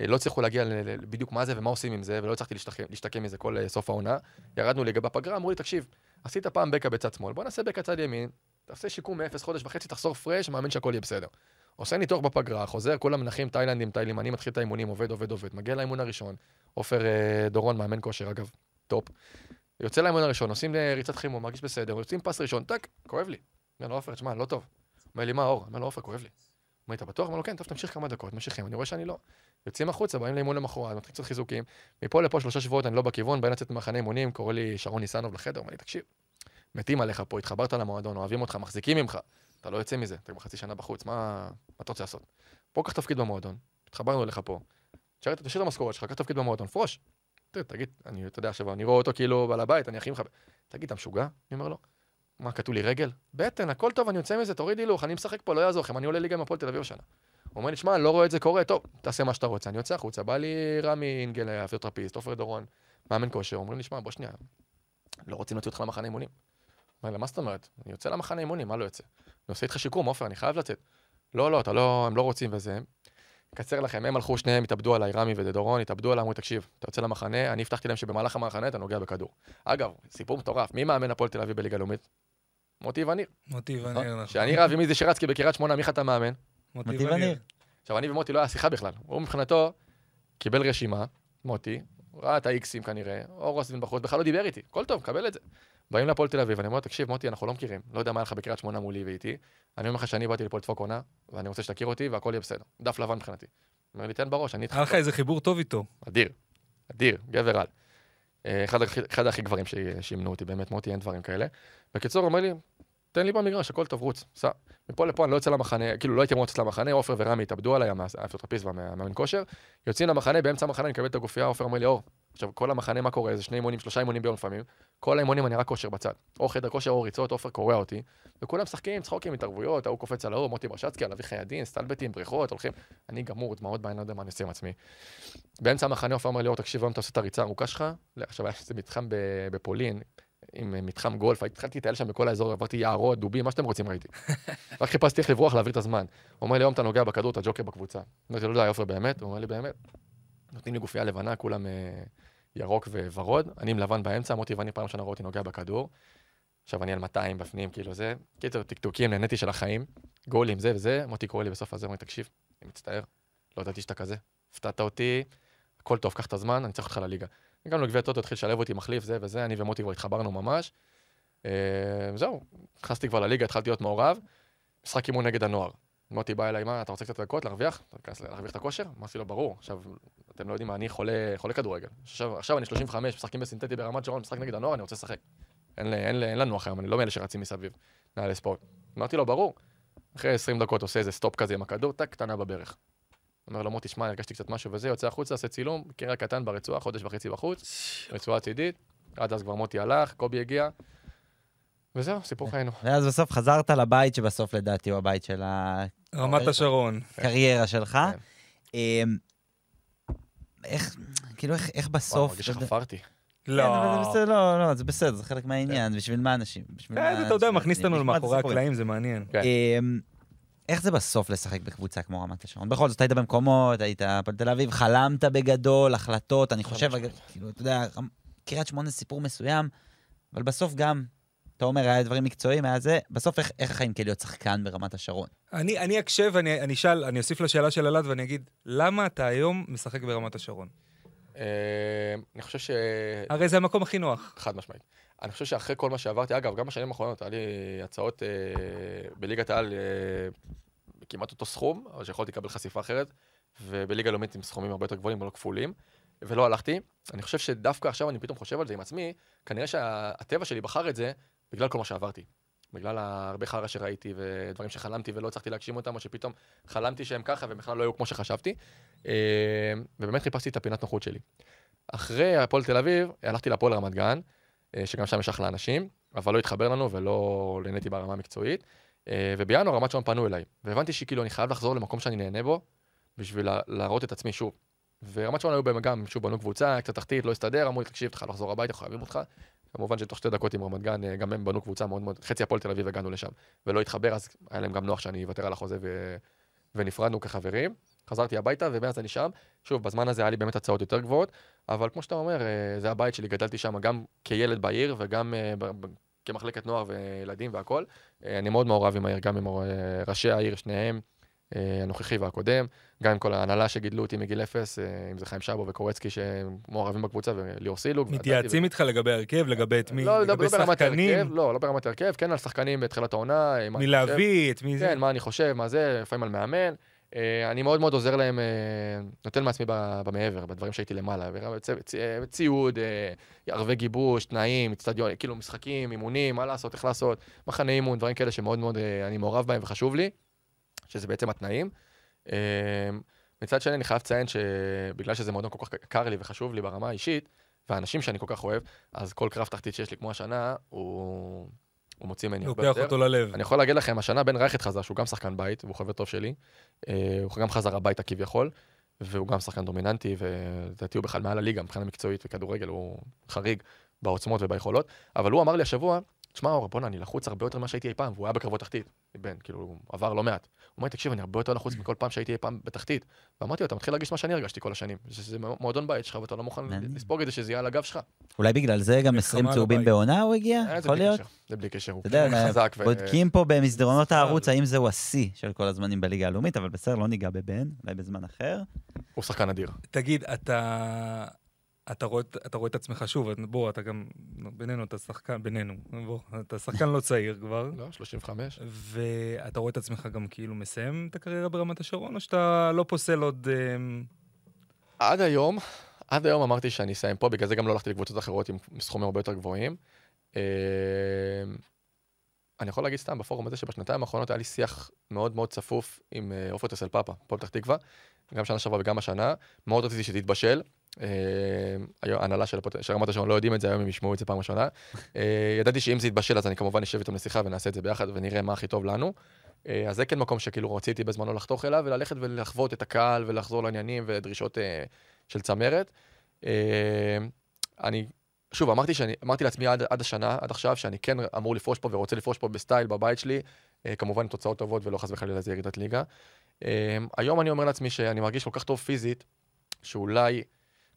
אה, לא הצליחו להגיע בדיוק מה זה ומה עושים עם זה, ולא הצלחתי להשתקם מזה כל אה, סוף העונה. ירדנו ליגה בפגרה, אמרו לי, תקשיב, עשית פעם בקע בצד שמאל, בוא נעשה בקע צד ימין, תעשה שיקום מאפס חודש וחצי, תחזור fresh, מאמין שהכל יהיה בסדר. עושה ניתוח בפגרה, חוזר, כולם מנחים תאילנדים, תאילים, אני מתחיל את האימונים, עובד, עובד, עובד, מגיע לאימון הראשון, עופר אה, דורון, מאמן כושר, אגב, top. יוצא לאימון הראשון, עושים אה, ריצת חימום, מרגיש בסדר, יוצאים פס ראשון, טאק, כואב לי. אומר לו, עופר, תשמע, לא טוב. אומר לי, מה, אור? אומר לו, עופר, כואב לי. אומר אתה בטוח? אומר לו, כן, טוב, תמשיך כמה דקות, ממשיכים, אני רואה שאני לא. יוצאים החוצה, באים לאימון למחרת, מתחיל קצת חיזוקים. מפה לפה שלושה שבועות אני לא בכיוון, באים לצאת ממחנה אימונים, קורא לי שרון ניסנוב לחדר, אומר לי, תקשיב, מתים עליך פה, התחברת למועדון, אוהבים אותך, מחזיקים ממך, אתה לא יוצא מזה, אתה כבר חצי שנה בחוץ, מה, מה אתה רוצה לעשות? בוא קח תפקיד במועדון, התחברנו אליך פה, תשאר- את המשכורת שלך, קח תפקיד במועדון, פרוש. תגיד, אני, אתה יודע, עכשיו אני רואה אותו כאילו בעל הבית, אני הכי מכבד. תגיד, אתה משוגע? אני אומר לו, מה, כתוב לי רגל? בטן, הכל טוב, אני יוצא מזה, תוריד הילוך, אני משחק פה, לא יעזור לכם, אני עולה ליגה עם הפועל תל אביב השנה. הוא אומר לי, שמע, אני לא רואה את זה קורה, טוב, תעשה מה שאתה רוצה. אני יוצא החוצה, בא לי רמי אינגל, הפיזיותרפיסט, עופר דורון, מאמן כושר, אומרים לי, שמע, בוא שנייה, לא רוצים להוציא אותך למחנה אימונים. אומר לה, מה זאת אומרת? אני יוצא למחנה אימונים, מה לא יוצא? אני עושה איתך שיקום, עופר, אני חייב לצאת. לא, לא, אתה לא, הם לא רוצים וזה. קצר לכם, הם הלכו שניהם, התאבדו עליי, רמי ודורון, התאבדו עליי, אמרו, תקשיב, אתה יוצא למחנה, אני הבטחתי להם שבמהלך המחנה אתה נוגע בכדור. אגב, סיפור מטורף, מי מאמן הפועל תל אביב בליגה לאומית? מוטי וניר. מוטי וניר, נכון. שאני רב עם איזי שרצקי בקריית שמונה, מי חתם מאמן? מוטי וניר. עכשיו, אני ומוטי לא היה שיחה בכלל. הוא מבחינתו קיבל רשימה, מוטי, ראה את האיקסים כנראה, אור רוסבין בחוץ, בכלל לא דיבר איתי, הכל טוב, קבל את זה. באים להפועל תל אביב, אני אומר תקשיב, מוטי, אנחנו לא מכירים, לא יודע מה היה לך בקריית שמונה מולי ואיתי. אני אומר לך שאני באתי לפה לדפוק עונה, ואני רוצה שתכיר אותי, והכל יהיה בסדר. דף לבן מבחינתי. אומר לי, תן בראש, אני איתך. היה לך איזה חיבור טוב איתו. אדיר, אדיר, גבר על. אה, אחד, הכי- אחד הכי גברים שימנו אותי, באמת, מוטי, אין דברים כאלה. בקיצור, אומר לי, תן לי במגרש, הכל טוב, רוץ, סע. מפה לפה אני לא יוצא למחנה, כאילו לא הייתי אמור לצאת למחנה, עופר ורמי התאבדו עליי, הפיזיותרפיסט והמאמן כושר. יוצאים למחנה, באמצע המחנה אני מקבל את הגופייה, עופר אומר לי, אור, עכשיו כל המחנה, מה קורה? זה שני אימונים, שלושה אימונים ביום לפעמים. כל האימונים אני רק כושר בצד. או חדר כושר או ריצות, עופר קורע אותי. וכולם משחקים, צחוקים, התערבויות, ההוא קופץ על ההוא, מוטי ברשצקי, על אביחי עדין, סטלבטים, בריכות, הולכים. אני גמור, דמעות בעין, לא יודע מה אני עושה עם עצמי. באמצע המחנה עופר אומר לי, אור, תקשיב, היום אתה עושה את הריצה הארוכה שלך. לא, עכשיו איזה מתחם בפולין, עם אה, מתחם גולף, התחלתי לטייל שם בכל האזור, עברתי יערות, דובים, מה שאתם רוצים ראיתי. רק חיפשתי איך לברוח, להעביר את הזמן. הוא אומר לי, היום אתה נוגע בכדור, אתה ג'וקר בקבוצה. אמרתי לו, לא, עופר, באמת? הוא אומר לי, באמת. נותנים לי גופייה לבנה, כולם אה, ירוק וורוד, אני עם לבן באמצע, מוטי ואני פעם ראשונה רואה אותי נוגע בכדור. עכשיו אני על 200 בפנים, כאילו זה. קיצור, טקטוקים, נהניתי של החיים. גולים, זה וזה, מוטי קורא לי בסוף הזה, אומר לי, תקשיב, אני מצטער, לא ידעתי שאתה כזה. הפתעת אותי, הכל טוב, קח את הזמן, אני צריך אותך לליגה. הגענו לגביע טוטו, התחיל לשלב אותי, מחליף, זה וזה, אני ומוטי כבר התחברנו ממש. אה, זהו, נכנסתי כבר לליגה, התחלתי להיות מעורב. משחק אימון נגד הנוער. מוטי בא אליי, מה, אתה רוצה קצת דקות להרוויח? להרוויח את הכושר? אמרתי לו, ברור. עכשיו, אתם לא יודעים מה, אני חולה, כדורגל. עכשיו, אני 35, משחקים בסינתטי ברמת שרון, משחק נגד הנוער, אני רוצה לשחק. אין לנו אחר, אני לא מאלה שרצים מסביב, נעלי ספורט. אמרתי לו, ברור. אחרי 20 דקות עושה איזה stop כזה עם הכדור, טק, קטנה בברך. אומר לו, מוטי, שמע, הרגשתי קצת משהו וזה, יוצא החוצה, עושה צילום, קרע קטן ברצועה, חודש וחצי בחוץ, רצועה צידית, עד אז כבר מוטי הלך, קובי הגיע, וזהו, סיפור חיינו. ואז בסוף חזרת לבית שבסוף לדעתי הוא הבית של רמת השרון. הקריירה שלך. כן. אמ, איך, כאילו, איך, איך וואו, בסוף... מרגיש שחפרתי. לא. כן, אבל זה בסדר, לא, לא, זה בסדר, זה חלק מהעניין, בשביל מה אנשים? בשביל אה, מה אתה יודע, אנשים מכניס? אותנו לשמוע את מאחורי הסיפורים. הקלעים, זה מעניין. איך זה בסוף לשחק בקבוצה כמו רמת השרון? בכל זאת, היית במקומות, היית הפועל תל אביב, חלמת בגדול, החלטות, אני חושב. כאילו, אתה יודע, קריית שמונה זה סיפור מסוים, אבל בסוף גם, אתה אומר, היה דברים מקצועיים, היה זה, בסוף איך, איך החיים כדי להיות שחקן ברמת השרון? אני, אני אקשב, אני, אני אשאל, אני אוסיף לשאלה של אלעד ואני אגיד, למה אתה היום משחק ברמת השרון? אה, אני חושב ש... הרי זה המקום הכי נוח. חד משמעית. אני חושב שאחרי כל מה שעברתי, אגב, גם בשנים האחרונות, היה לי הצעות אה, בליגת העל אה, כמעט אותו סכום, אבל שיכולתי לקבל חשיפה אחרת, ובליגה לאומית עם סכומים הרבה יותר גבוהים ולא כפולים, ולא הלכתי. אני חושב שדווקא עכשיו אני פתאום חושב על זה עם עצמי, כנראה שהטבע שלי בחר את זה בגלל כל מה שעברתי. בגלל הרבה חרא שראיתי ודברים שחלמתי ולא הצלחתי להגשים אותם, או שפתאום חלמתי שהם ככה והם בכלל לא היו כמו שחשבתי. אה, ובאמת חיפשתי את הפינת נוחות שלי. אחרי הפועל תל אביב, הלכתי להפועל רמת גן, שגם שם יש אחלה אנשים, אבל לא התחבר לנו ולא נהניתי ברמה המקצועית. אה, ובינואר רמת שרון פנו אליי, והבנתי שכאילו אני חייב לחזור למקום שאני נהנה בו, בשביל לה- להראות את עצמי שוב. ורמת שרון היו גם, שוב, בנו קבוצה, קצת תחתית, לא הסתדר, אמרו לי, תקשיב, אתה לחזור הביתה, חייבים אותך. כמובן שתוך שתי דקות עם רמת גן, אה, גם הם בנו קבוצה מאוד מאוד, חצי הפועל תל אביב הגענו לשם. ולא התחבר, אז היה להם גם נוח שאני אוותר על החוזה ו... ונפרדנו כחברים. חזרתי הביתה, ומאז אני שם. שוב, בזמן הזה היה לי באמת הצעות יותר גבוהות, אבל כמו שאתה אומר, אה, זה הבית שלי, גדלתי שם גם כילד בעיר וגם אה, כמחלקת נוער וילדים והכול. אה, אני מאוד מעורב עם העיר, גם עם ראשי העיר, שניהם, הנוכחי והקודם, גם עם כל ההנהלה שגידלו אותי מגיל אפס, אם זה חיים שבו וקורצקי שמעורבים בקבוצה, וליאור סילוג. מתייעצים איתך לגבי הרכב, לגבי את מי, לא, לגבי לא שחקנים, לא, לא ברמת הרכב, כן על שחקנים בתחילת העונה. אה, מה מי אני חושב. להביא, את מי זה. כן, מה אני חושב, מה זה, לפעמים על מאמן. אה, אני מאוד מאוד עוזר להם, אה, נותן מעצמי במעבר, בדברים שהייתי למעלה. ציוד, אה, ערבי גיבוש, תנאים, אצטדיון, כאילו משחקים, אימונים, מה לעשות, איך לעשות, מחנה אימון, דברים כאלה שמאוד מאוד אני מעורב בהם וחשוב לי, שזה בעצם התנאים. מצד שני, אני חייב לציין שבגלל שזה מועדון כל כך קר לי וחשוב לי ברמה האישית, והאנשים שאני כל כך אוהב, אז כל קרב תחתית שיש לי כמו השנה, הוא, הוא מוציא ממני הרבה לוקח יותר. אותו ללב. אני יכול להגיד לכם, השנה בן רייכת חזר, שהוא גם שחקן בית, והוא חבר טוב שלי. אה, הוא גם חזר הביתה כביכול, והוא גם שחקן דומיננטי, ולדעתי הוא בכלל מעל הליגה מבחינה מקצועית וכדורגל, הוא חריג בעוצמות וביכולות. אבל הוא אמר לי השבוע, תשמע, אור, בואנה, אני לחוץ הרבה יותר ממה שהייתי אי פעם, והוא היה בקרבות תחתית, בן, כאילו, הוא עבר לא מעט. הוא אומר לי, תקשיב, אני הרבה יותר לחוץ מכל פעם שהייתי אי פעם בתחתית. ואמרתי לו, אתה מתחיל להרגיש מה שאני הרגשתי כל השנים, שזה מועדון בית שלך, ואתה לא מוכן. לספוג את זה שזה יהיה על הגב שלך. אולי בגלל זה גם 20 מלחמה צהובים. בעונה הוא הגיע? אה, זה יכול בלי להיות? קשר, זה בלי קשר, הוא אתה יודע, חזק. בודקים פה במסדרונות. הערוץ האם זהו השיא של כל הזמנים בליגה הלאומית, אבל בסדר, לא ניגע בבן, אולי בזמן אחר. הוא שחקן אדיר. תגיד, אתה... אתה רואה, את- אתה רואה את עצמך שוב, בוא, אתה גם, בינינו, אתה שחקן, בינינו, בוא, אתה שחקן לא צעיר כבר, לא, 35. ואתה רואה את עצמך גם כאילו מסיים את הקריירה ברמת השרון, או שאתה לא פוסל עוד... אמ, עד היום, עד היום אמרתי שאני אסיים פה, בגלל זה גם לא הלכתי לקבוצות אחרות עם סכומים הרבה יותר גבוהים. אה, אני יכול להגיד סתם בפורום הזה שבשנתיים האחרונות היה לי שיח מאוד מאוד צפוף עם אה, עופר טסל פאפה, הפועל פתח תקווה, גם שנה שעברה וגם השנה. מאוד רציתי שתתבשל. אה, ההנהלה של הפועל- של רמת השרון לא יודעים את זה, היום הם ישמעו את זה פעם ראשונה. אה, ידעתי שאם זה יתבשל אז אני כמובן אשב איתם לשיחה ונעשה את זה ביחד ונראה מה הכי טוב לנו. אה, אז זה כן מקום שכאילו רציתי בזמנו לחתוך אליו וללכת ולחוות את הקהל ולחזור לעניינים ודרישות אה, של צמרת. אה, אני, שוב, אמרתי, שאני, אמרתי לעצמי עד, עד השנה, עד עכשיו, שאני כן אמור לפרוש פה ורוצה לפרוש פה בסטייל בבית שלי, אה, כמובן תוצאות טובות ולא חס וחלילה זה ירידת ליגה. אה, היום אני אומר לעצמי שאני מרגיש כל כך טוב פיזית, שאולי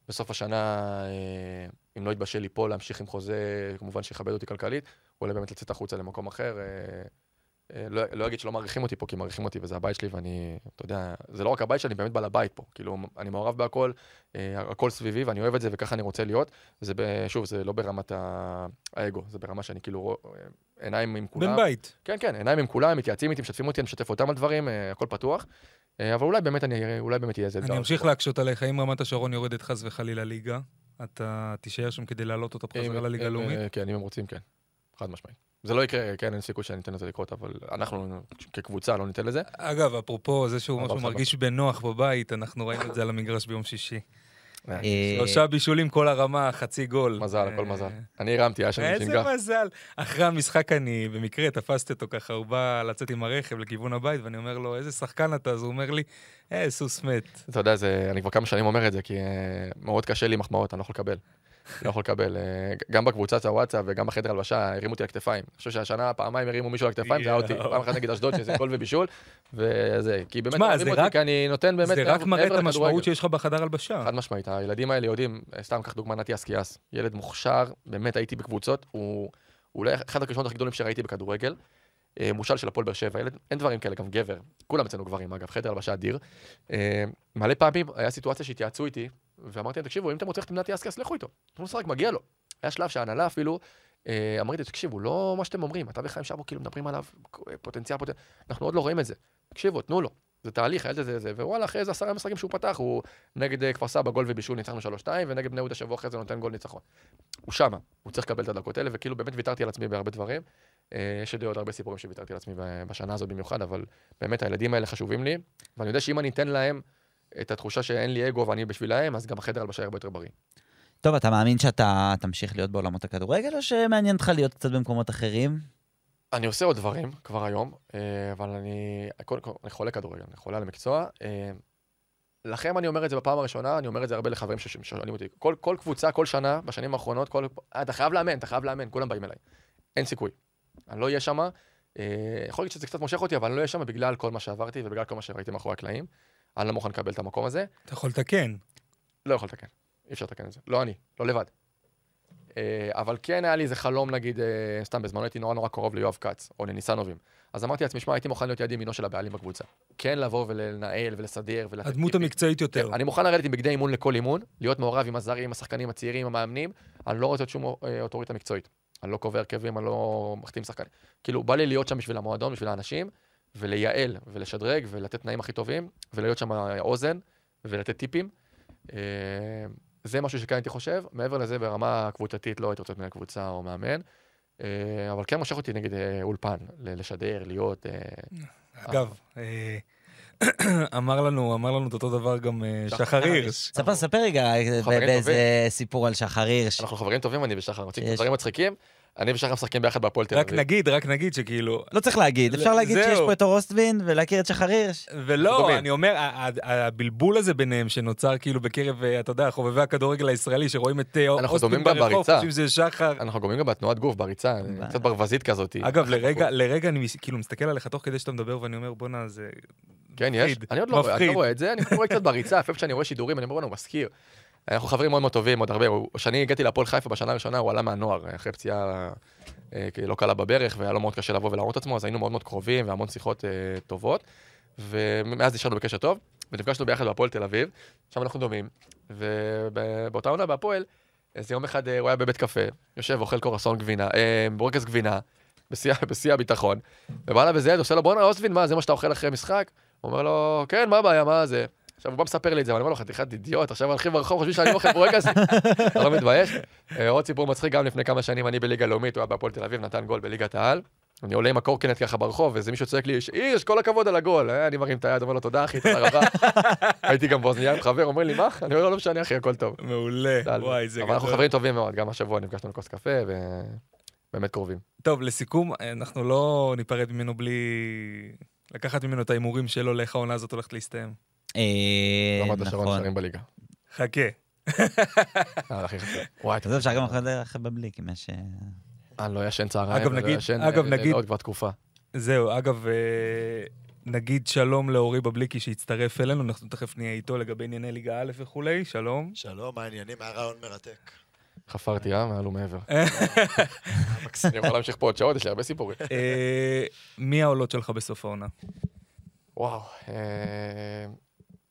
בסוף השנה, אה, אם לא יתבשל לי פה, להמשיך עם חוזה, כמובן שיכבד אותי כלכלית, או אולי באמת לצאת החוצה למקום אחר. אה, אה, לא, לא אגיד שלא מעריכים אותי פה, כי מעריכים אותי וזה הבית שלי, ואני, אתה יודע, זה לא רק הבית שלי, אני באמת בעל הבית פה. כאילו, אני מעורב בהכל, הכל סביבי, ואני אוהב את זה, וככה אני רוצה להיות. וזה, ב, שוב, זה לא ברמת האגו, זה ברמה שאני כאילו, עיניים עם כולם. בן בית. כן, כן, עיניים עם כולם, מתייעצים איתי, משתפים אותי, אני משתף אותם על דברים, הכל פתוח. אה, אבל אולי באמת אני, אולי באמת יהיה איזה אני אתגר. אמשיך להקשות עליך, אם רמת השרון יורדת חס וחלילה ליגה, אתה תישאר שם כדי להעלות אותה בחזרה לליגה הלאומית? אה, כן, אם הם רוצים, כן. חד משמעית. זה לא יקרה, כן, אין סיכוי שאני אתן לזה לקרות, אבל אנחנו כקבוצה לא ניתן לזה. אגב, אפרופו זה שהוא משהו. מרגיש בנוח בבית, אנחנו ראינו את זה על המגרש ביום שישי. אה, אה, שלושה בישולים כל הרמה, חצי גול. מזל, הכל אה, מזל. אני הרמתי, היה שם איזה שינגה. מזל. אחרי המשחק אני במקרה תפסתי אותו ככה, הוא בא לצאת עם הרכב לכיוון הבית, ואני אומר לו, איזה שחקן אתה? אז הוא אומר לי, אה, סוס מת. אתה יודע, אני כבר כמה שנים אומר את זה, כי מאוד קשה לי מחמאות, אני לא יכול לקבל. לא יכול לקבל. אה, גם בקבוצת הוואטסאפ וגם בחדר הלבשה הרימו אותי לכתפיים. אני חושב שהשנה פעמיים הרימו מישהו לכתפיים, זה היה אותי. פעם אחת נגד אשדוד, שזה גול ובישול, וזה, כי באמת זה אותי, כי אני נותן באמת זה רק מראה את. המשמעות שיש לך בחדר הלבשה. חד משמעית, הילדים האלה יודעים, סתם קח דוגמא נתי אסקיאס, ילד מוכשר, באמת הייתי בקבוצות, הוא אולי אחד הכישרונות הכי גדולים שראיתי בכדורגל, אה, מושל של הפועל באר שבע, ילד, אין דברים כאלה, גם גבר, כולם אצלנו גברים אגב, חדר הלבשה אדיר. אה, מלא פעמים היה סיטואציה שהתייעצו איתי, ואמרתי להם, תקשיבו, אם אתם רוצים ללכת עם נתי אסקיאס, לכו איתו, תנו לשחק, מגיע לו. היה שלב שההנהלה אפילו, אה, אמרתי לי, תקשיבו, לא מה שאתם אומרים, אתה וחיים שבו כאילו מדברים עליו, פוטנציאל, פוטנציאל, אנחנו עוד לא רואים את זה. תקשיבו, תנו לו. זה תהליך, הילד הזה, זה, ווואלה, אחרי איזה עשרה משחקים שהוא פתח, הוא נגד אה, כפר סבא גול ובישול ניצחנו 3-2, ונגד בני יהודה שבוע אחרי זה נותן גול ניצחון. הוא שמה, הוא צריך לקבל את הדקות האלה, וכאילו באמת ויתרתי על עצמי בהרבה דברים. אה, יש לי עוד הרבה סיפורים שוויתרתי על עצמי בשנה הזאת במיוחד, אבל באמת הילדים האלה חשובים לי, ואני יודע שאם אני אתן להם את התחושה שאין לי אגו ואני בשבילהם, אז גם החדר הלבשה הרבה יותר בריא. טוב, אתה מאמין שאתה תמשיך להיות בעולמות הכדורגל, או שמעניין אותך להיות קצת במקומות אחרים? אני עושה עוד דברים כבר היום, אה, אבל אני, קודם כל, אני חולה כדורגל, אני חולה על המקצוע. אה, לכם אני אומר את זה בפעם הראשונה, אני אומר את זה הרבה לחברים ששואלים אותי. כל, כל קבוצה, כל שנה, בשנים האחרונות, כל... "אה, אתה חייב לאמן, אתה חייב לאמן, כולם באים אליי. אין סיכוי. אני לא אהיה שם. יכול להיות שזה קצת מושך אותי, אבל אני לא אהיה שם בגלל כל מה שעברתי ובגלל כל מה שראיתי מאחורי הקלעים. אני לא מוכן לקבל את המקום הזה. אתה יכול לתקן. לא יכול לתקן. אי אפשר לתקן את זה. לא אני, לא לבד. אה, אבל כן היה לי איזה חלום, נגיד, אה, סתם בזמנו הייתי נורא נורא קרוב ליואב כץ, או לניסנובים. אז אמרתי לעצמי, שמע, הייתי מוכן להיות יד ימינו של הבעלים בקבוצה. כן לבוא ולנהל ולסדר ולתת הדמות. המקצועית יותר. כן, אני מוכן לרדת עם בגדי אימון לכל אימון, להיות מעורב עם הזרים, עם השחקנים הצעירים, המאמנים. אני לא רוצה להיות שום אה, אוטוריטה מקצועית. אני לא קובע הרכבים, אני לא מחתים שחקנים. כאילו, בא לי להיות שם בשביל המועדון, בשביל האנשים, ולייעל, ולשדרג, ולתת תנאים הכי טובים, ולהיות שם אוזן, ולתת טיפים. אה, זה משהו שכן הייתי חושב. מעבר לזה, ברמה קבוצתית לא הייתי רוצה להיות מנהל קבוצה או מאמן. אה, אבל כן מושך אותי נגיד אה, אולפן, ל- לשדר, להיות... אגב, אמר לנו, אמר לנו את אותו דבר גם שחר הירש. ספר, ספר רגע באיזה סיפור על שחר הירש. אנחנו חברים טובים, אני ושחר. דברים מצחיקים. אני ושחר משחקים ביחד בהפועל תל רק אביב. נגיד, רק נגיד שכאילו... לא צריך להגיד, אפשר להגיד. שיש פה את אור אוסטבין ולהכיר את שחר הירש. ולא. אני אומר, הבלבול הזה ביניהם שנוצר כאילו בקרב, אה, אתה יודע, חובבי הכדורגל הישראלי, שרואים את אה, דומים גם ברחוב. חושבים שזה שחר. אנחנו גומרים גם בתנועת גוף, בריצה, קצת ברווזית כזאת. אגב, לרגע, לרגע אני כאילו מסתכל עליך תוך כדי שאתה מדבר, ואני אומר, בואנה, זה... כן, יש. אני עוד לא רואה. לא את זה, אני רואה קצת בריצה, לפעמים כשאני רואה שידורים, אני אומר, בואנה, הוא מזכיר. אנחנו חברים מאוד מאוד טובים, עוד הרבה. כשאני הגעתי להפועל חיפה בשנה הראשונה, הוא עלה מהנוער, אחרי פציעה אה, לא קלה בברך, והיה לו מאוד קשה לבוא ולהראות עצמו, אז היינו מאוד מאוד קרובים, והמון שיחות אה, טובות. ומאז נשארנו בקשר טוב, ונפגשנו ביחד בהפועל תל אביב, שם אנחנו דומים, ובאותה עונה בהפועל, איזה יום אחד אה, הוא היה בבית קפה, יושב, אוכל קורסון גבינה, בורקס גבינה, בשיא הביטחון, ובא איזה ילד, עושה לו, בואנה, אוסטבין, מה, זה מה שאתה אוכל אחרי משחק? הוא אומר לו, כן, מה הבעיה, מה זה? עכשיו, הוא בא מספר לי את זה, ואני אומר לו, חתיכת אידיוט, עכשיו הולכים ברחוב, חושבים שאני אוכל בורקס, אתה לא מתבייש? אה, עוד סיפור מצחיק, גם לפני כמה שנים אני בליגה לאומית, הוא היה בהפועל תל אביב, נתן גול בליגת העל. אני עולה עם הקורקינט ככה ברחוב, ואיזה מישהו צועק לי, איש, כל הכבוד על הגול. אה, אני מרים את היד, אומר לו, תודה אחי, תודה רבה. הייתי גם באוזנייה עם חבר, אומר לי, מה? אני אומר לו, לא משנה אחי, הכל טוב. מעולה, אבל וואי, זה אבל אנחנו גדול. חברים טובים מאוד, גם השבוע נפגשנו לכוס קפה, ובאמת קרובים. טוב, לסיכום, אנחנו לא ניפרד ממנו בלי לקחת ממנו את ההימורים שלו לאיך העונה הזאת הולכת להסתיים. אה, רמת השרון. נשארים בליגה. חכה. אה. וואי, אז אפשר גם אחרי בבליק, אם יש... אה, אני לא ישן צהריים, אגב, ולא נגיד- ישן, אגב, אה, נגיד- עוד כבר תקופה. זהו, אגב, אה, נגיד שלום לאורי בבליקי שהצטרף אלינו, אנחנו תכף נהיה איתו לגבי ענייני ליגה א' וכולי, שלום. שלום, מה העניינים? היה רעיון מרתק. חפרתי, אה? מעל ומעבר. אני יכול להמשיך פה עוד שעות, יש לי הרבה סיפורים. אה, מי העולות שלך בסוף העונה? וואו.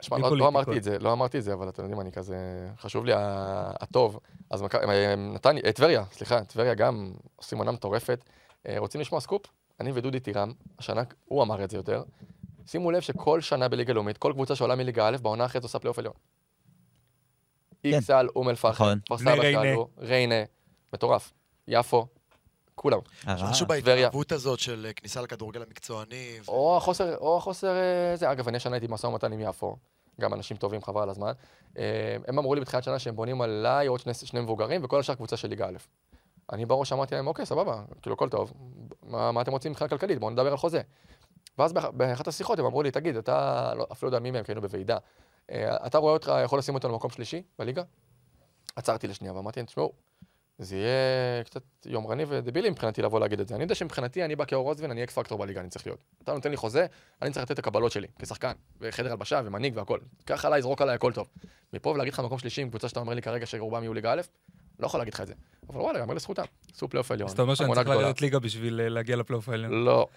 אה, שמע, לא- לא. אמרתי את זה, לא אמרתי את זה, אבל אתם יודעים, אני כזה... חשוב לי הטוב. אז מכ- אה, נתניה, אה, טבריה, סליחה, טבריה גם עושים עונה מטורפת. אה, רוצים לשמוע סקופ? אני ודודי טירם, השנה, הוא אמר את זה יותר. שימו לב שכל שנה בליגה לאומית, כל קבוצה שעולה מליגה א', בעונה אחרת עושה פלייאוף עליון. איכסאל, אום אל-פחם, נכון. כפר סבא. שאלו, ריינה, מטורף. יפו, כולם. משהו טבריה. בהתלהבות הזאת של אה, כניסה לכדורגל המקצועני. ו- או החוסר, או החוסר, אה, זה, אגב, אני השנה הייתי במשא ומתן עם יפו, גם אנשים טובים, חבל על הזמן. אה, הם אמרו לי בתחילת שנה שהם בונים עליי עוד שני, שני מבוגרים, וכל השאר קבוצה של ליגה א'. אני בראש אמרתי להם, אוקיי, סבבה, כאילו, הכל טוב, מה, מה אתם רוצים מבחינה כלכלית? בואו נדבר על חוזה. ואז באח- באחת השיחות הם אמרו לי, תגיד, אתה, לא, אפילו לא יודע מי מהם, כי היינו בוועידה, אה, אתה רואה אותך יכול לשים אותנו במקום שלישי בליגה? עצרתי לשנייה ואמרתי להם, תשמעו, זה יהיה קצת יומרני ודבילי מבחינתי לבוא להגיד את זה. אני יודע שמבחינתי, אני בא כאור רוזבין, אני אקס פקטור בליגה, אני צריך להיות. אתה נותן לי חוזה, אני צריך לתת את הקבלות שלי, כשחקן, וחדר הלבשה, ומנהיג והכל. קח עליי, זרוק עליי, הכל טוב. מפה ולהגיד לך מקום שלישי עם קבוצה שאתה אומר לי כרגע שרובם יהיו ליגה א', לא יכול להגיד לך את זה. אבל וואלה, יאמר לזכותם. עשו פלייאוף עליון. אז אתה אומר שאני צריך. לרדת ליגה בשביל אה, להגיע לפלייאוף העליון. לא.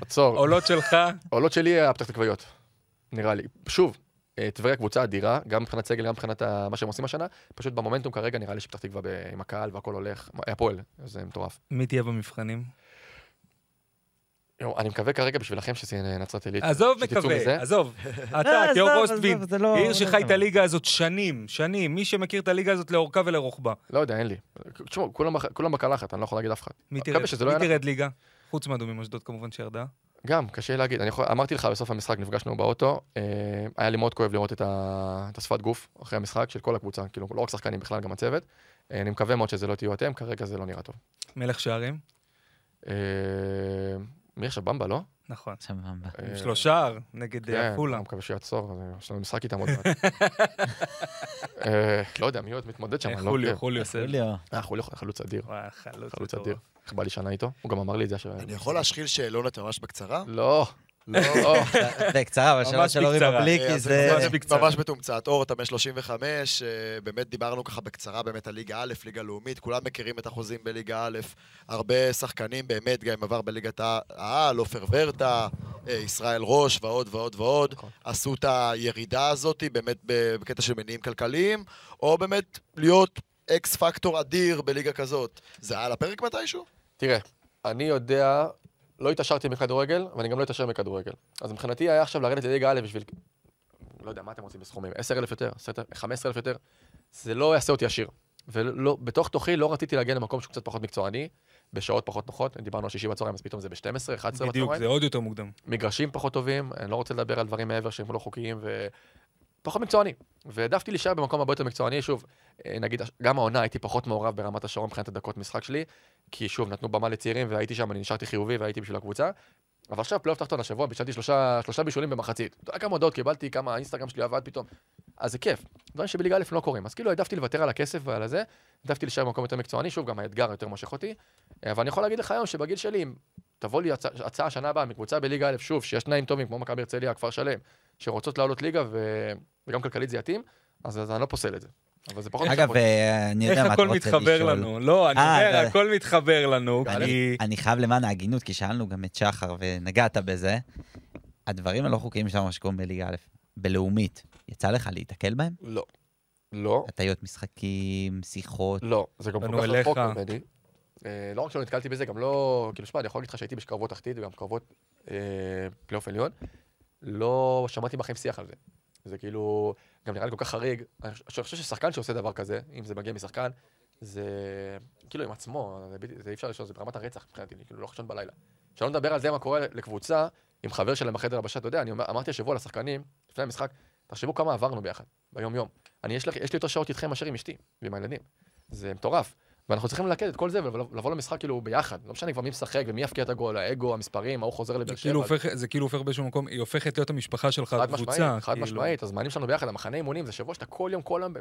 עצור. עולות שלך, העולות שלי הפתח תקוויות, נראה לי. שוב, אה, טבריה קבוצה אדירה, גם מבחינת סגל, גם מבחינת ה- מה שהם עושים השנה. פשוט במומנטום כרגע נראה לי שפתח תקווה ב- עם הקהל והכל הולך, הפועל, זה מטורף. מי תהיה במבחנים? יו, אני מקווה כרגע בשבילכם שזה יהיה נצרת עילית. עזוב, מקווה, מזה. עזוב. לא, אתה, עזוב, תיאור רוסטבין, זה לא- עיר לא שחי את. הליגה הזאת שנים, שנים. מי שמכיר את הליגה הזאת לאורכה ולרוחבה. לא יודע, אין לי. תשמעו, כולם בקלחת, אני לא יכול להגיד אף אחד. מי לא תרד ליגה? חוץ מאדומים אשדוד כמובן שירדה. גם, קשה להגיד. אני יכול, אמרתי לך בסוף המשחק, נפגשנו באוטו, אה, היה לי מאוד כואב לראות את, ה, את השפת גוף אחרי המשחק של כל הקבוצה, כאילו, לא רק שחקנים בכלל, גם הצוות. אה, אני מקווה מאוד שזה לא תהיו אתם, כרגע זה לא נראה טוב. מלך שערים? אה, מי עכשיו במבה, לא? נכון. סבבה. עם אה, שלושה שער נגד כן, אה, אני עפולה. מקווה שיעצור, יש לנו משחק איתם עוד מעט. אה, לא יודע, מי עוד מתמודד שם? אני לא חוליו. חוליו. חוליו. אה, חוליו חלוץ אדיר. חלוץ. אדיר. איך בא לי שנה איתו? הוא גם אמר לי את זה. אני יכול להשחיל שאלונת ממש בקצרה? לא. לא. בקצרה, אבל שלוש ממש של אורי. בבליקי אז זה... ממש- בקצרה. ממש מתומצת. אור, אתה בן 35, אה, באמת דיברנו ככה בקצרה באמת על ליגה א', ליגה לאומית, כולם מכירים את החוזים בליגה א', הרבה שחקנים באמת, גם עם עבר בליגת העל, עופר ורטה, אה, ישראל ראש ועוד ועוד ועוד, נכון. עשו את הירידה הזאת באמת בקטע של מניעים כלכליים, או באמת להיות אקס פקטור אדיר בליגה כזאת. זה היה על הפרק מתישהו? תראה, אני יודע, לא התעשרתי מכדורגל, ואני גם לא אתעשר מכדורגל. אז מבחינתי היה עכשיו לרדת לליגה א' בשביל... לא יודע, מה אתם רוצים בסכומים? 10,000 יותר? 15,000 יותר? זה לא יעשה אותי עשיר. ובתוך תוכי לא רציתי להגיע למקום שהוא קצת פחות מקצועני, בשעות פחות נוחות, דיברנו על שישי בצהריים, אז פתאום זה ב-12, 11 בדיוק, בצהריים. זה עוד יותר מוקדם. מגרשים פחות טובים, אני לא רוצה לדבר על דברים מעבר שהם לא חוקיים, ופחות מקצועני. והעדפתי להישאר במקום הרבה יותר מקצועני, שוב, נגיד, גם העונה הייתי פחות מעורב ברמת השרון מבחינת הדקות משחק שלי, כי שוב, נתנו במה לצעירים והייתי שם, אני נשארתי חיובי והייתי בשביל הקבוצה. אבל עכשיו פלייאוף תחתון השבוע, בישלתי שלושה, שלושה בישולים במחצית. אתה יודע כמה הודעות קיבלתי, כמה האינסטגרם שלי עבד פתאום. אז זה כיף. דברים שבליגה א' לא קורים. אז כאילו העדפתי לוותר על הכסף ועל הזה, העדפתי להישאר במקום יותר מקצועני, שוב, גם האתגר יותר מושך אותי. אה, אבל אני יכול להגיד לך היום שבגיל שלי, אם תבוא לי הצע, הצעה שנה הבאה מקבוצה בליגה א', שוב, שיש תנאים טובים, כמו מכבי הרצליה, כפר שלם, שרוצות לעלות ליגה ו... וגם כלכלית זה יתאים, אז, אז אני לא פוסל את זה. אבל זה פחות אגב. אה, אני יודע איך מה אתה הכל רוצה לשאול. מתחבר לנו? לא, אני אה, אומר, הכל מתחבר לנו, אני- כי... אני חייב למען ההגינות, כי שאלנו גם את שחר ונגעת בזה. הדברים הלא חוקיים שלנו, מה שקוראים בליגה א', בלאומית, יצא לך להיתקל בהם? לא. לא. הטיות משחקים, שיחות. לא, זה גם כל כך. רחוק ממני. אה, לא רק שלא נתקלתי בזה, גם לא... כאילו, שמע, אני יכול להגיד לך שהייתי בשקרבות תחתית וגם קרבות אה, פלייאוף עליון. לא שמעתי בחיים שיח על זה. זה כאילו, גם נראה לי כל כך חריג. אני חושב- ששחקן שעושה דבר כזה, אם זה מגיע משחקן, זה כאילו עם עצמו, זה, זה אי אפשר לשאול, זה ברמת הרצח מבחינתי, כאילו לא חשבון בלילה. שלא נדבר על זה מה קורה לקבוצה עם חבר שלהם בחדר הבשה, אתה יודע, אני אומר, אמרתי השבוע לשחקנים, לפני המשחק, תחשבו כמה עברנו ביחד, ביום-יום. אני, יש, לי, יש לי יותר שעות איתכם מאשר עם אשתי ועם הילדים. זה מטורף. ואנחנו צריכים ללכד את כל זה ולבוא למשחק כאילו ביחד. לא משנה כבר מי משחק ומי יפקיע את הגול, האגו, המספרים, ההוא חוזר לבאר שבע. כאילו הופך- זה כאילו הופך באיזשהו מקום, היא הופכת להיות המשפחה שלך, חד קבוצה. משמעית, חד כאילו. משמעית, הזמנים שלנו ביחד, המחנה אימונים, זה שבוע שאתה כל יום, כל יום,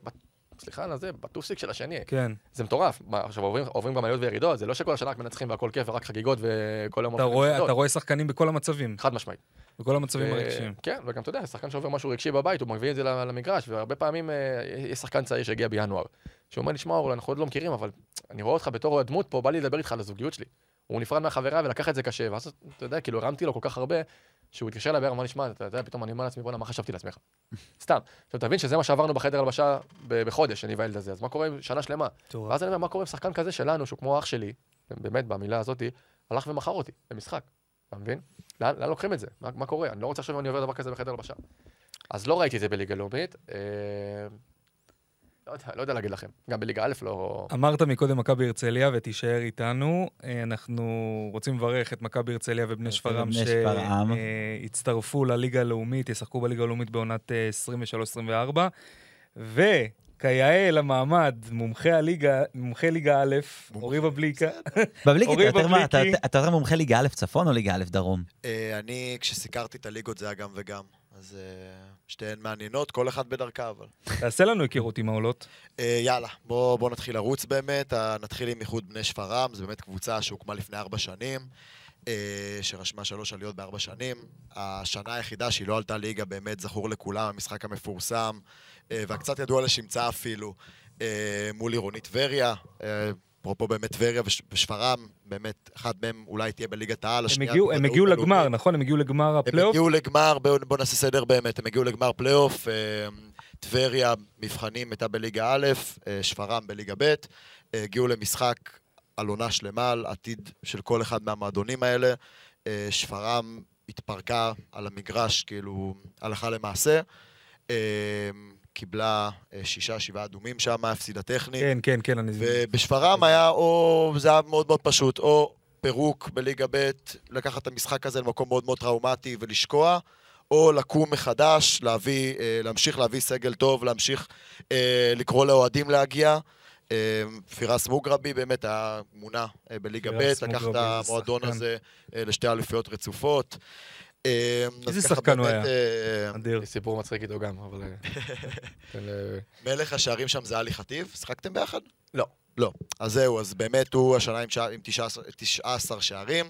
סליחה על זה, בטוסיק של השני. כן. זה מטורף. עכשיו עוברים, גם עליות וירידות, זה לא שכל השנה רק מנצחים והכל כיף ורק חגיגות וכל יום אתה רואה, למסעדות. אתה רואה שחקנים בכל המצבים, חד משמעית. בכל המצבים ו- הרגשיים. כן, וגם אתה יודע, שחקן שעובר משהו רגשי בבית, הוא מביא את זה למגרש, והרבה פעמים אה, יש שחקן צעיר שהגיע בינואר, שהוא אומר לי, שמע, אור, אנחנו עוד לא מכירים, אבל אני רואה אותך בתור דמות פה, בא לי לדבר איתך על הזוגיות שלי. הוא נפרד מהחברה ולקח את זה קשה, ואז אתה יודע, כאילו הרמתי לו כל כך הרבה, שהוא התקשר אליי ואמר לי, שמע, אתה יודע, פתאום אני אומר לעצמי, בואנה, מה חשבתי לעצמך? סתם. עכשיו תבין שזה מה שעברנו בחדר הלבשה בחודש, אני והילד הזה, אז מה קורה עם שנה שלמה? ואז אני אומר, מה קורה עם שחקן כזה שלנו, שהוא כמו אח שלי, באמת, במילה הזאתי, הלך ומכר אותי במשחק, אתה מבין? לאן, לאן לוקחים את זה? מה, מה קורה? אני לא רוצה עכשיו אני עובר דבר כזה בחדר הלבשה. אז לא ראיתי את זה בליגה לאומית. אה, לא יודע, לא יודע להגיד לכם. גם בליגה א' לא... אמרת מקודם מכבי הרצליה ותישאר איתנו. אה, אנחנו רוצים לברך את מכבי הרצליה ובני שפרעם. שהצטרפו לליגה הלאומית, ישחקו בליגה הלאומית בעונת אה, 23-24. וכיאה למעמד, מומחה הליגה, מומחה ליגה א', אורי בבליקה. אתה יותר בבליקי. אתה יותר מומחה ליגה א' צפון או ליגה א' דרום? אה, אני, כשסיקרתי את הליגות זה היה גם וגם. אז אה, שתיהן מעניינות, כל אחד בדרכה, אבל... תעשה לנו היכרות עם העולות. אה, יאללה, בואו בוא נתחיל לרוץ באמת. אה, נתחיל עם איחוד בני שפרעם, זו באמת קבוצה שהוקמה לפני ארבע שנים, שרשמה שלוש עליות בארבע שנים. השנה היחידה שהיא לא עלתה ליגה, באמת זכור לכולם, המשחק המפורסם, והקצת ידוע לשמצה אפילו, מול עירונית טבריה. אפרופו באמת טבריה וש- ושפרעם, באמת, אחת מהם אולי תהיה בליגת העל, הם השנייה... הגיעו- הם הגיעו. לגמר, נכון? הם הגיעו לגמר הם הפלייאוף? הגיעו לגמר, בואו בוא נעשה סדר באמת, הם הגיעו לגמר פלייאוף, אה, טבריה, מבחנים הייתה בליגה א', אה, שפרעם בליגה ב', אה, הגיעו למשחק על עונה שלמה, על עתיד של כל אחד מהמועדונים האלה. שפרעם התפרקה על המגרש, כאילו, הלכה למעשה. קיבלה אה, שישה, שבעה אדומים שם, הפסידה טכנית. כן, כן, כן, אני... ובשפרעם היה או, זה היה מאוד מאוד פשוט, או פירוק בליגה ב', לקחת את המשחק הזה למקום מאוד מאוד טראומטי ולשקוע, או לקום מחדש, להביא, אה, להמשיך להביא סגל טוב, להמשיך אה, לקרוא לאוהדים להגיע. פירס מוגרבי באמת היה מונה בליגה ב', לקח את המועדון. הזה לשתי אליפויות רצופות. אז איזה שחקן הוא היה? אה, אדיר. סיפור מצחיק איתו גם, אבל... אה, מלך השערים שם זה עלי חטיב, שיחקתם ביחד? לא. לא. אז זהו, אז באמת הוא השנה עם, שער, עם 19, 19 שערים.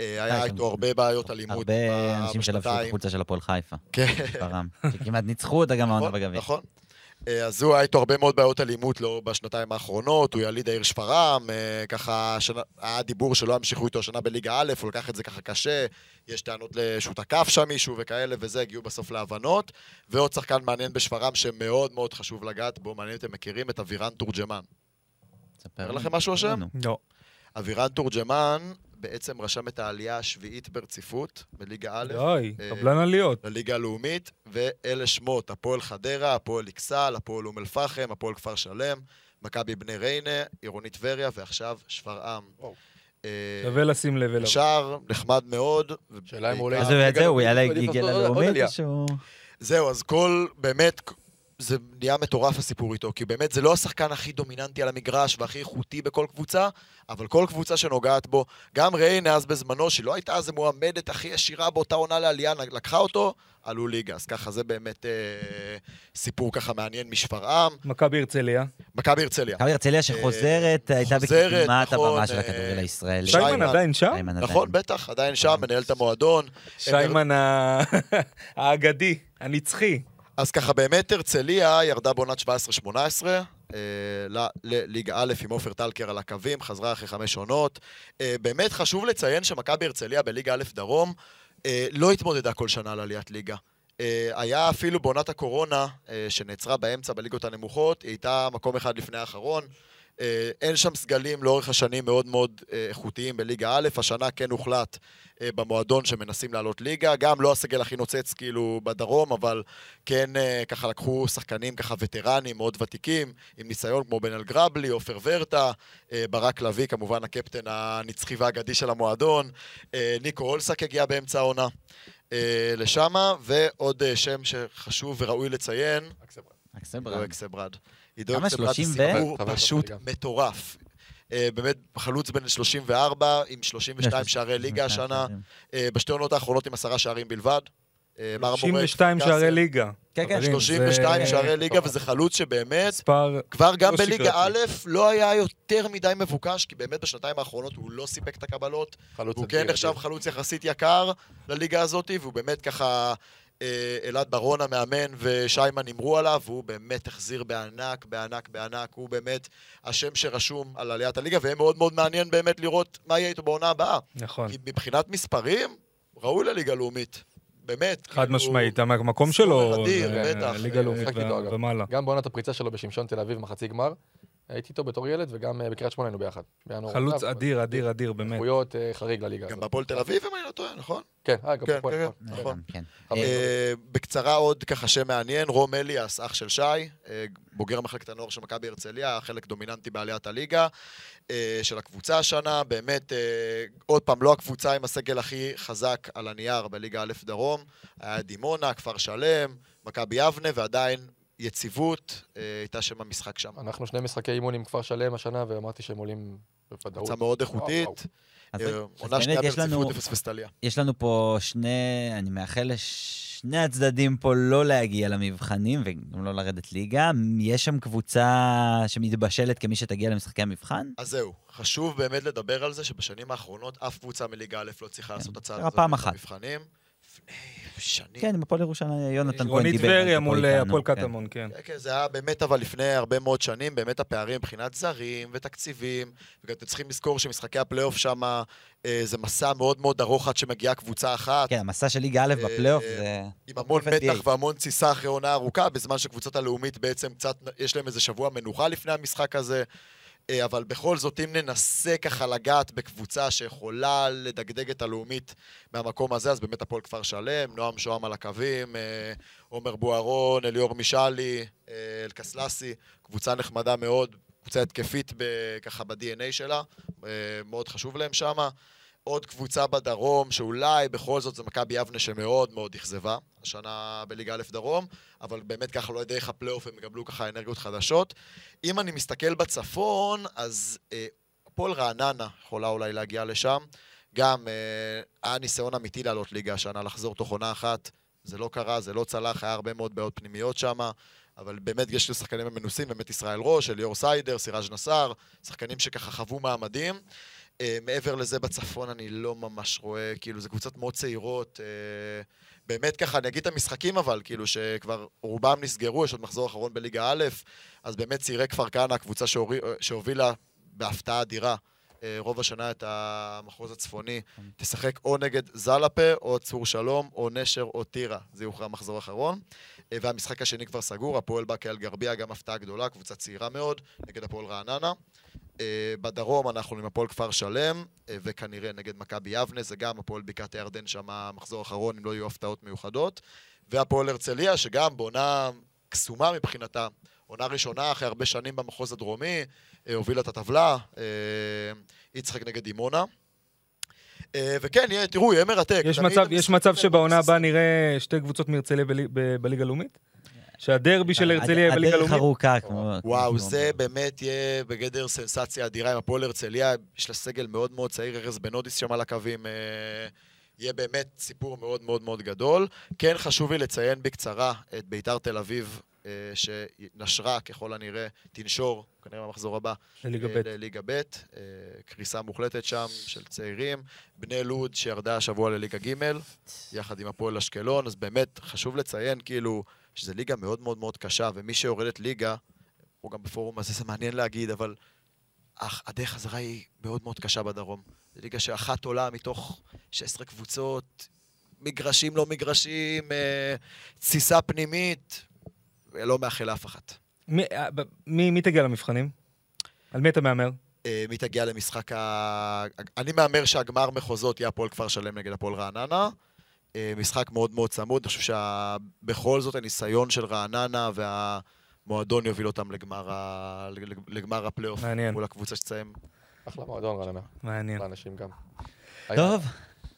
אה, היה אה, איתו גם- הרבה בעיות אלימות הרבה אנשים שלבשו את. החולצה של הפועל חיפה. כן. שכמעט ניצחו אותה גם העונה נכון, בגביע. נכון. אה, אז הוא היה איתו הרבה מאוד בעיות אלימות לא, בשנתיים האחרונות, הוא יליד העיר שפרעם, אה, ככה השנה, היה דיבור שלא ימשיכו איתו השנה בליגה א', הוא לקח את זה ככה קשה, יש טענות שהוא תקף שם מישהו וכאלה וזה, הגיעו בסוף להבנות. ועוד שחקן מעניין בשפרעם שמאוד מאוד חשוב לגעת בו, מעניין אם אתם מכירים את אבירן תורג'מן. ספר לכם משהו השם? לא. אבירן תורג'מן בעצם רשם את העלייה השביעית ברציפות בליגה א', די, אה, קבלן עליות. לליגה הלאומית, ואלה שמות, הפועל חדרה, הפועל אכסל, הפועל אום אל-פחם, הפועל כפר שלם, מכבי בני ריינה, עירונית טבריה, ועכשיו שפרעם. אה, שווה לשים לב אליו. שער נחמד מאוד. שאלה אם הוא עולה- אז ליגה יצא, הוא יעלה עוד ללאומית. או שהוא... זהו, אז כל, באמת, זה נהיה מטורף הסיפור איתו, כי באמת זה לא השחקן הכי דומיננטי על המגרש והכי איכותי בכל קבוצה, אבל כל קבוצה שנוגעת בו, גם ריינה אז בזמנו, שהיא לא הייתה אז המועמדת הכי ישירה באותה עונה לעלייה, לקחה אותו, עלו ליגה. אז ככה זה באמת אה, סיפור ככה מעניין משפרעם. מכבי הרצליה. מכבי הרצליה. מכבי הרצליה שחוזרת, הייתה חוזרת, בקדמת נכון, הבמה של אה, הכדורגל הישראלי. שיימן. שיימן עדיין שם? שיימן עדיין. נכון, בטח, עדיין שם, מנהל את המועדון. שיימן האגדי, הנצחי. אז ככה, באמת הרצליה ירדה בעונת 17-18, אה, לליגה א' עם עופר טלקר על הקווים, חזרה אחרי חמש עונות. אה, באמת חשוב לציין שמכבי הרצליה בליגה א' דרום אה, לא התמודדה כל שנה על עליית ליגה. היה אפילו בעונת הקורונה, שנעצרה באמצע בליגות הנמוכות, היא הייתה מקום אחד לפני האחרון. אה, אין שם סגלים לאורך השנים מאוד מאוד אה, איכותיים בליגה א', השנה כן הוחלט אה, במועדון שמנסים לעלות ליגה, גם לא הסגל הכי נוצץ כאילו בדרום, אבל כן ככה לקחו שחקנים ככה וטרנים מאוד ותיקים, עם ניסיון כמו בן אלגרבלי, עופר ורטה, ברק לביא, כמובן הקפטן הנצחי והאגדי של המועדון, ניקו אולסק הגיע באמצע העונה לשמה, ועוד שם שחשוב וראוי לציין, בראון. אקסברד. עידו כמה? אקסברד זה 30 ו? סיפור פשוט מטורף. אה, באמת, חלוץ בן 34, עם 32 שערי ליגה השנה, אה, בשתי עונות האחרונות עם עשרה שערים בלבד. אה, מר מורק, 32 כפר שערי ליגה. כן, כן. חברים, 32 זה שערי ליגה, מטורף. וזה חלוץ שבאמת. כבר גם לא בליגה. א' לא היה יותר מדי מבוקש, כי באמת בשנתיים האחרונות הוא לא סיפק את הקבלות. חלוץ הוא כן נחשב. חלוץ יחסית יקר לליגה הזאת, והוא באמת ככה... אה, אלעד ברון המאמן ושיימן הימרו עליו, והוא באמת החזיר בענק, בענק, בענק. הוא באמת השם שרשום על עליית הליגה, ויהיה מאוד מאוד מעניין באמת לראות מה יהיה איתו בעונה הבאה. נכון. כי מבחינת מספרים, ראוי לליגה לאומית. באמת. חד כאילו, משמעית, המקום שלו אדיר, זה בטח. ליגה לאומית ו- אגב. ומעלה. גם בעונת הפריצה שלו בשמשון תל אביב, מחצי גמר, הייתי איתו בתור ילד, וגם אה, בקריית שמונה היינו ביחד. חלוץ אדיר, אדיר, אדיר, באמת. איכויות אה, חריג לליגה גם הזאת. בהפועל תל אביב, אם אני לא טועה, נכון? כן, אה, גם כן, הפועל, כן, נכון. נכון. כן. אה, אה, בקצרה עוד ככה שם מעניין, רום אליאס, אח של שי, בוגר מחלקת הנוער של מכבי הרצליה, חלק דומיננטי בעליית הליגה של הקבוצה השנה, באמת, עוד פעם, לא הקבוצה עם הסגל הכי חזק על הנייר בליגה א' דרום, היה דימונה, כפר שלם, מכבי יבנה, ועדיין יציבות, אה, הייתה שם המשחק שם. אנחנו שני משחקי אימון עם כפר שלם השנה, ואמרתי שהם עולים בוודאות. קבוצה מאוד איכותית, אה, עונה שנייה יש לנו- ברציפות אפס וסטליה. יש לנו פה שני, אני מאחל לשני הצדדים פה לא להגיע למבחנים וגם לא לרדת ליגה. יש שם קבוצה שמתבשלת כמי שתגיע למשחקי המבחן? אז זהו, חשוב באמת לדבר על זה שבשנים האחרונות אף קבוצה מליגה א' לא צריכה לעשות את הצעד קרה הזה פעם אחת. במבחנים. לפני שנים. כן, עם הפועל ירושלים, יונתן כהן דיבר. זה טבריה מול איתנו, הפועל כן. קטמון, כן. כן, כן, זה היה באמת, אבל לפני הרבה מאוד שנים, באמת הפערים מבחינת זרים ותקציבים, וגם אתם צריכים לזכור שמשחקי הפלייאוף שם אה, זה מסע מאוד מאוד ארוך עד שמגיעה קבוצה אחת, כן, המסע של ליגה א' בפלייאוף אה, זה... עם המון. מתח והמון תסיסה אחרי עונה ארוכה, בזמן שקבוצת הלאומית בעצם קצת, יש להם איזה שבוע מנוחה לפני המשחק הזה. אה, אבל בכל זאת, אם ננסה ככה לגעת בקבוצה שיכולה לדגדג את הלאומית מהמקום הזה, אז באמת הפועל כפר שלם, נועם שוהם על הקווים, אה, עומר בוארון, אליאור משאלי, אה, אלקסלסי, קבוצה נחמדה מאוד, קבוצה התקפית ככה ב-DNA שלה, מאוד חשוב להם שמה. עוד קבוצה בדרום, שאולי בכל זאת זה מכבי יבנה שמאוד מאוד אכזבה, השנה בליגה א' דרום, אבל באמת ככה אולי דרך הפלייאוף הם יקבלו ככה אנרגיות חדשות. אם אני מסתכל בצפון, אז אה, הפועל רעננה יכולה אולי להגיע לשם. גם אה, היה ניסיון אמיתי לעלות ליגה השנה, לחזור תוך עונה אחת. זה לא קרה, זה לא צלח, היה הרבה מאוד בעיות פנימיות שם, אבל באמת יש לי שחקנים מנוסים, באמת ישראל ראש, אליאור סיידר, סיראז' נסאר, שחקנים שככה חוו מעמדים. אה, מעבר לזה בצפון אני לא ממש רואה, כאילו זה קבוצות מאוד צעירות. אה, באמת ככה, אני אגיד את המשחקים אבל, כאילו שכבר רובם נסגרו, יש עוד מחזור אחרון בליגה א', אז באמת צעירי כפר כנא, קבוצה שהורי- שהובילה בהפתעה אדירה. אה, רוב השנה את המחוז הצפוני, תשחק או נגד זלפה, או צור שלום, או נשר, או טירה. זה יוכרע מחזור אחרון. אה, והמשחק השני כבר סגור, הפועל באקה אל גרבייה, גם הפתעה גדולה, קבוצה צעירה מאוד, נגד הפועל רעננה. אה, בדרום אנחנו עם הפועל כפר שלם, אה, וכנראה נגד מכבי יבנה, זה גם הפועל בקעת הירדן שם מחזור אחרון, אם לא יהיו הפתעות מיוחדות. והפועל הרצליה, שגם בעונה קסומה מבחינתה, עונה ראשונה אחרי הרבה שנים במחוז הדרומי, אה, הובילה את הטבלה, יצחק נגד דימונה. וכן, יהיה, תראו, יהיה מרתק. יש מצב, המשחקים יש מצב שבעונה. הבאה נראה שתי קבוצות מהרצליה בליגה הלאומית? שהדרבי של הרצליה יהיה בליגה הדרך הלאומית? ארוכה, כמו... וואו, זה באמת יהיה בגדר סנסציה אדירה עם הפועל הרצליה, יש לה סגל מאוד מאוד צעיר, ארז בנודיס שם על הקווים, אה, יהיה באמת סיפור מאוד מאוד מאוד גדול. כן חשוב לי לציין בקצרה את ביתר תל אביב, אה, שנשרה ככל הנראה, תנשור, כנראה במחזור הבא, לליגה אה, ב'. לליגה ב', קריסה מוחלטת שם של צעירים. בני לוד שירדה השבוע לליגה ג', יחד עם הפועל אשקלון, אז באמת חשוב לציין כאילו שזו ליגה מאוד מאוד מאוד קשה, ומי שיורדת ליגה, פה גם בפורום הזה זה מעניין להגיד, אבל אך הדרך חזרה היא מאוד מאוד קשה בדרום. זו ליגה שאחת עולה מתוך 16 קבוצות, מגרשים לא מגרשים, אה, תסיסה פנימית, ולא מאחל לאף אחת. מי- אה, מי מי תגיע למבחנים? על מי אתה מהמר? אה, מי תגיע למשחק ה... אני מהמר שהגמר מחוזות יהיה הפועל כפר שלם נגד הפועל רעננה. אה, משחק מאוד מאוד צמוד, אני חושב שבכל זאת הניסיון של רעננה והמועדון יוביל אותם לגמר, ה... לג- לגמר הפלייאוף. מעניין. מול הקבוצה שתסיים. אחלה מועדון, רעננה. מעניין. לאנשים גם. טוב,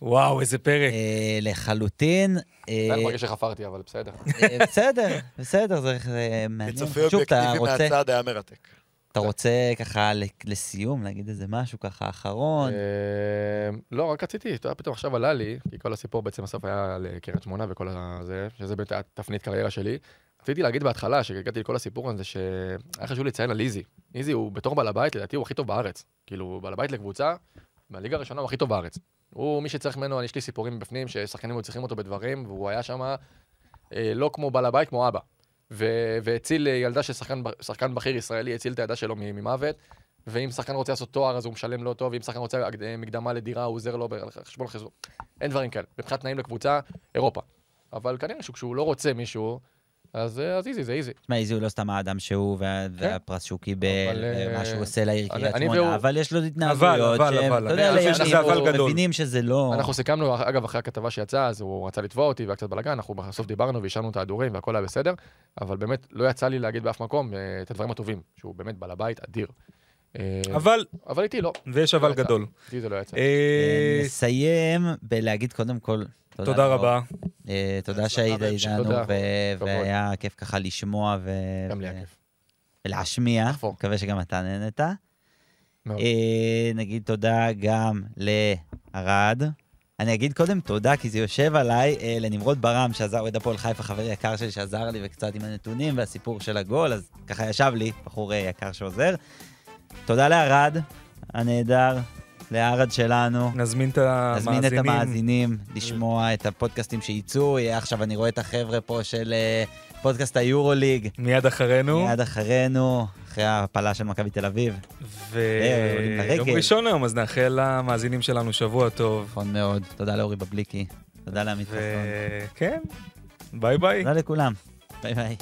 וואו, איזה פרק. אה, לחלוטין. אה, אני מרגיש שחפרתי, אבל בסדר. אה, בסדר, בסדר, זה זה מעניין. אתה אובייקטיבי מהצד היה מרתק. אתה רוצה ככה לסיום, להגיד איזה משהו ככה אחרון? אה, לא, רק רציתי, אתה יודע, פתאום עכשיו עלה לי, כי כל הסיפור בעצם בסוף היה לקריית שמונה וכל הזה, שזה באמת היה תפנית קריירה שלי. רציתי להגיד בהתחלה, כשהגעתי לכל הסיפור הזה, שהיה חשוב לציין על איזי. איזי הוא בתור בעל הבית, לדעתי הוא הכי טוב בארץ. כאילו, בעל הבית לקבוצה, בליגה הראשונה הוא הכי טוב בארץ. הוא, מי שצריך ממנו, יש לי סיפורים בפנים, ששחקנים היו צריכים אותו בדברים, והוא היה שם אה, לא כמו בעל הבית, כמו אבא. והציל ילדה של שחקן, בכיר ישראלי, הציל את הילדה שלו ממוות. ואם שחקן רוצה לעשות תואר, אז הוא משלם לו טוב, ואם שחקן רוצה אה, מקדמה לדירה, הוא עוזר לו בחשבון חשבון. אין דברים כאלה. מבחינת תנאים לקבוצה, אירופה. אבל כנראה שכשהוא לא רוצה מישהו, אז אה, איזי, זה איזי. תשמע, איזי הוא לא סתם האדם שהוא, וה- והפרס שהוא קיבל, אבל, אה, ומה שהוא עושה לעיר קריית שמונה, אבל יש לו התנהגויות אבל, שהם, אתה יודע. מבינים שזה לא... אנחנו סיכמנו, אגב, אחרי הכתבה שיצאה, אז הוא רצה לתבוע אותי והיה קצת בלאגן, אנחנו בסוף דיברנו והשארנו את ההדורים והכל היה בסדר, אבל באמת לא יצא לי להגיד באף מקום אה, את הדברים הטובים, שהוא באמת בעל הבית אדיר. אה, אבל, אבל איתי לא, ויש אבל לא יצא. גדול. איתי זה לא יצא. אה, אה, נסיים בלהגיד קודם כל, תודה. רבה. תודה שהיית. איתנו. והיה כיף ככה לשמוע ו- גם לי היה כיף. ולהשמיע. מקווה שגם אתה. אה, נגיד תודה גם לערד. אני אגיד קודם תודה, כי זה יושב עליי, אה, לנמרוד ברם, שעזר, אוהד הפועל חיפה, חבר יקר שלי, שעזר לי וקצת עם הנתונים והסיפור של הגול, אז ככה ישב לי, בחור יקר שעוזר. תודה לערד, הנהדר, לערד שלנו. נזמין את המאזינים. נזמין את המאזינים לשמוע את הפודקאסטים שייצאו. יהיה עכשיו, אני רואה את החבר'ה פה של אה, פודקאסט היורוליג, מיד אחרינו. מיד אחרינו, אחרי ההפלה של מכבי תל אביב. ויום. ראשון היום, אז נאחל למאזינים שלנו שבוע טוב. נכון מאוד. תודה לאורי בבליקי, תודה לעמית חסון. וכן, ביי ביי. תודה לכולם. ביי ביי.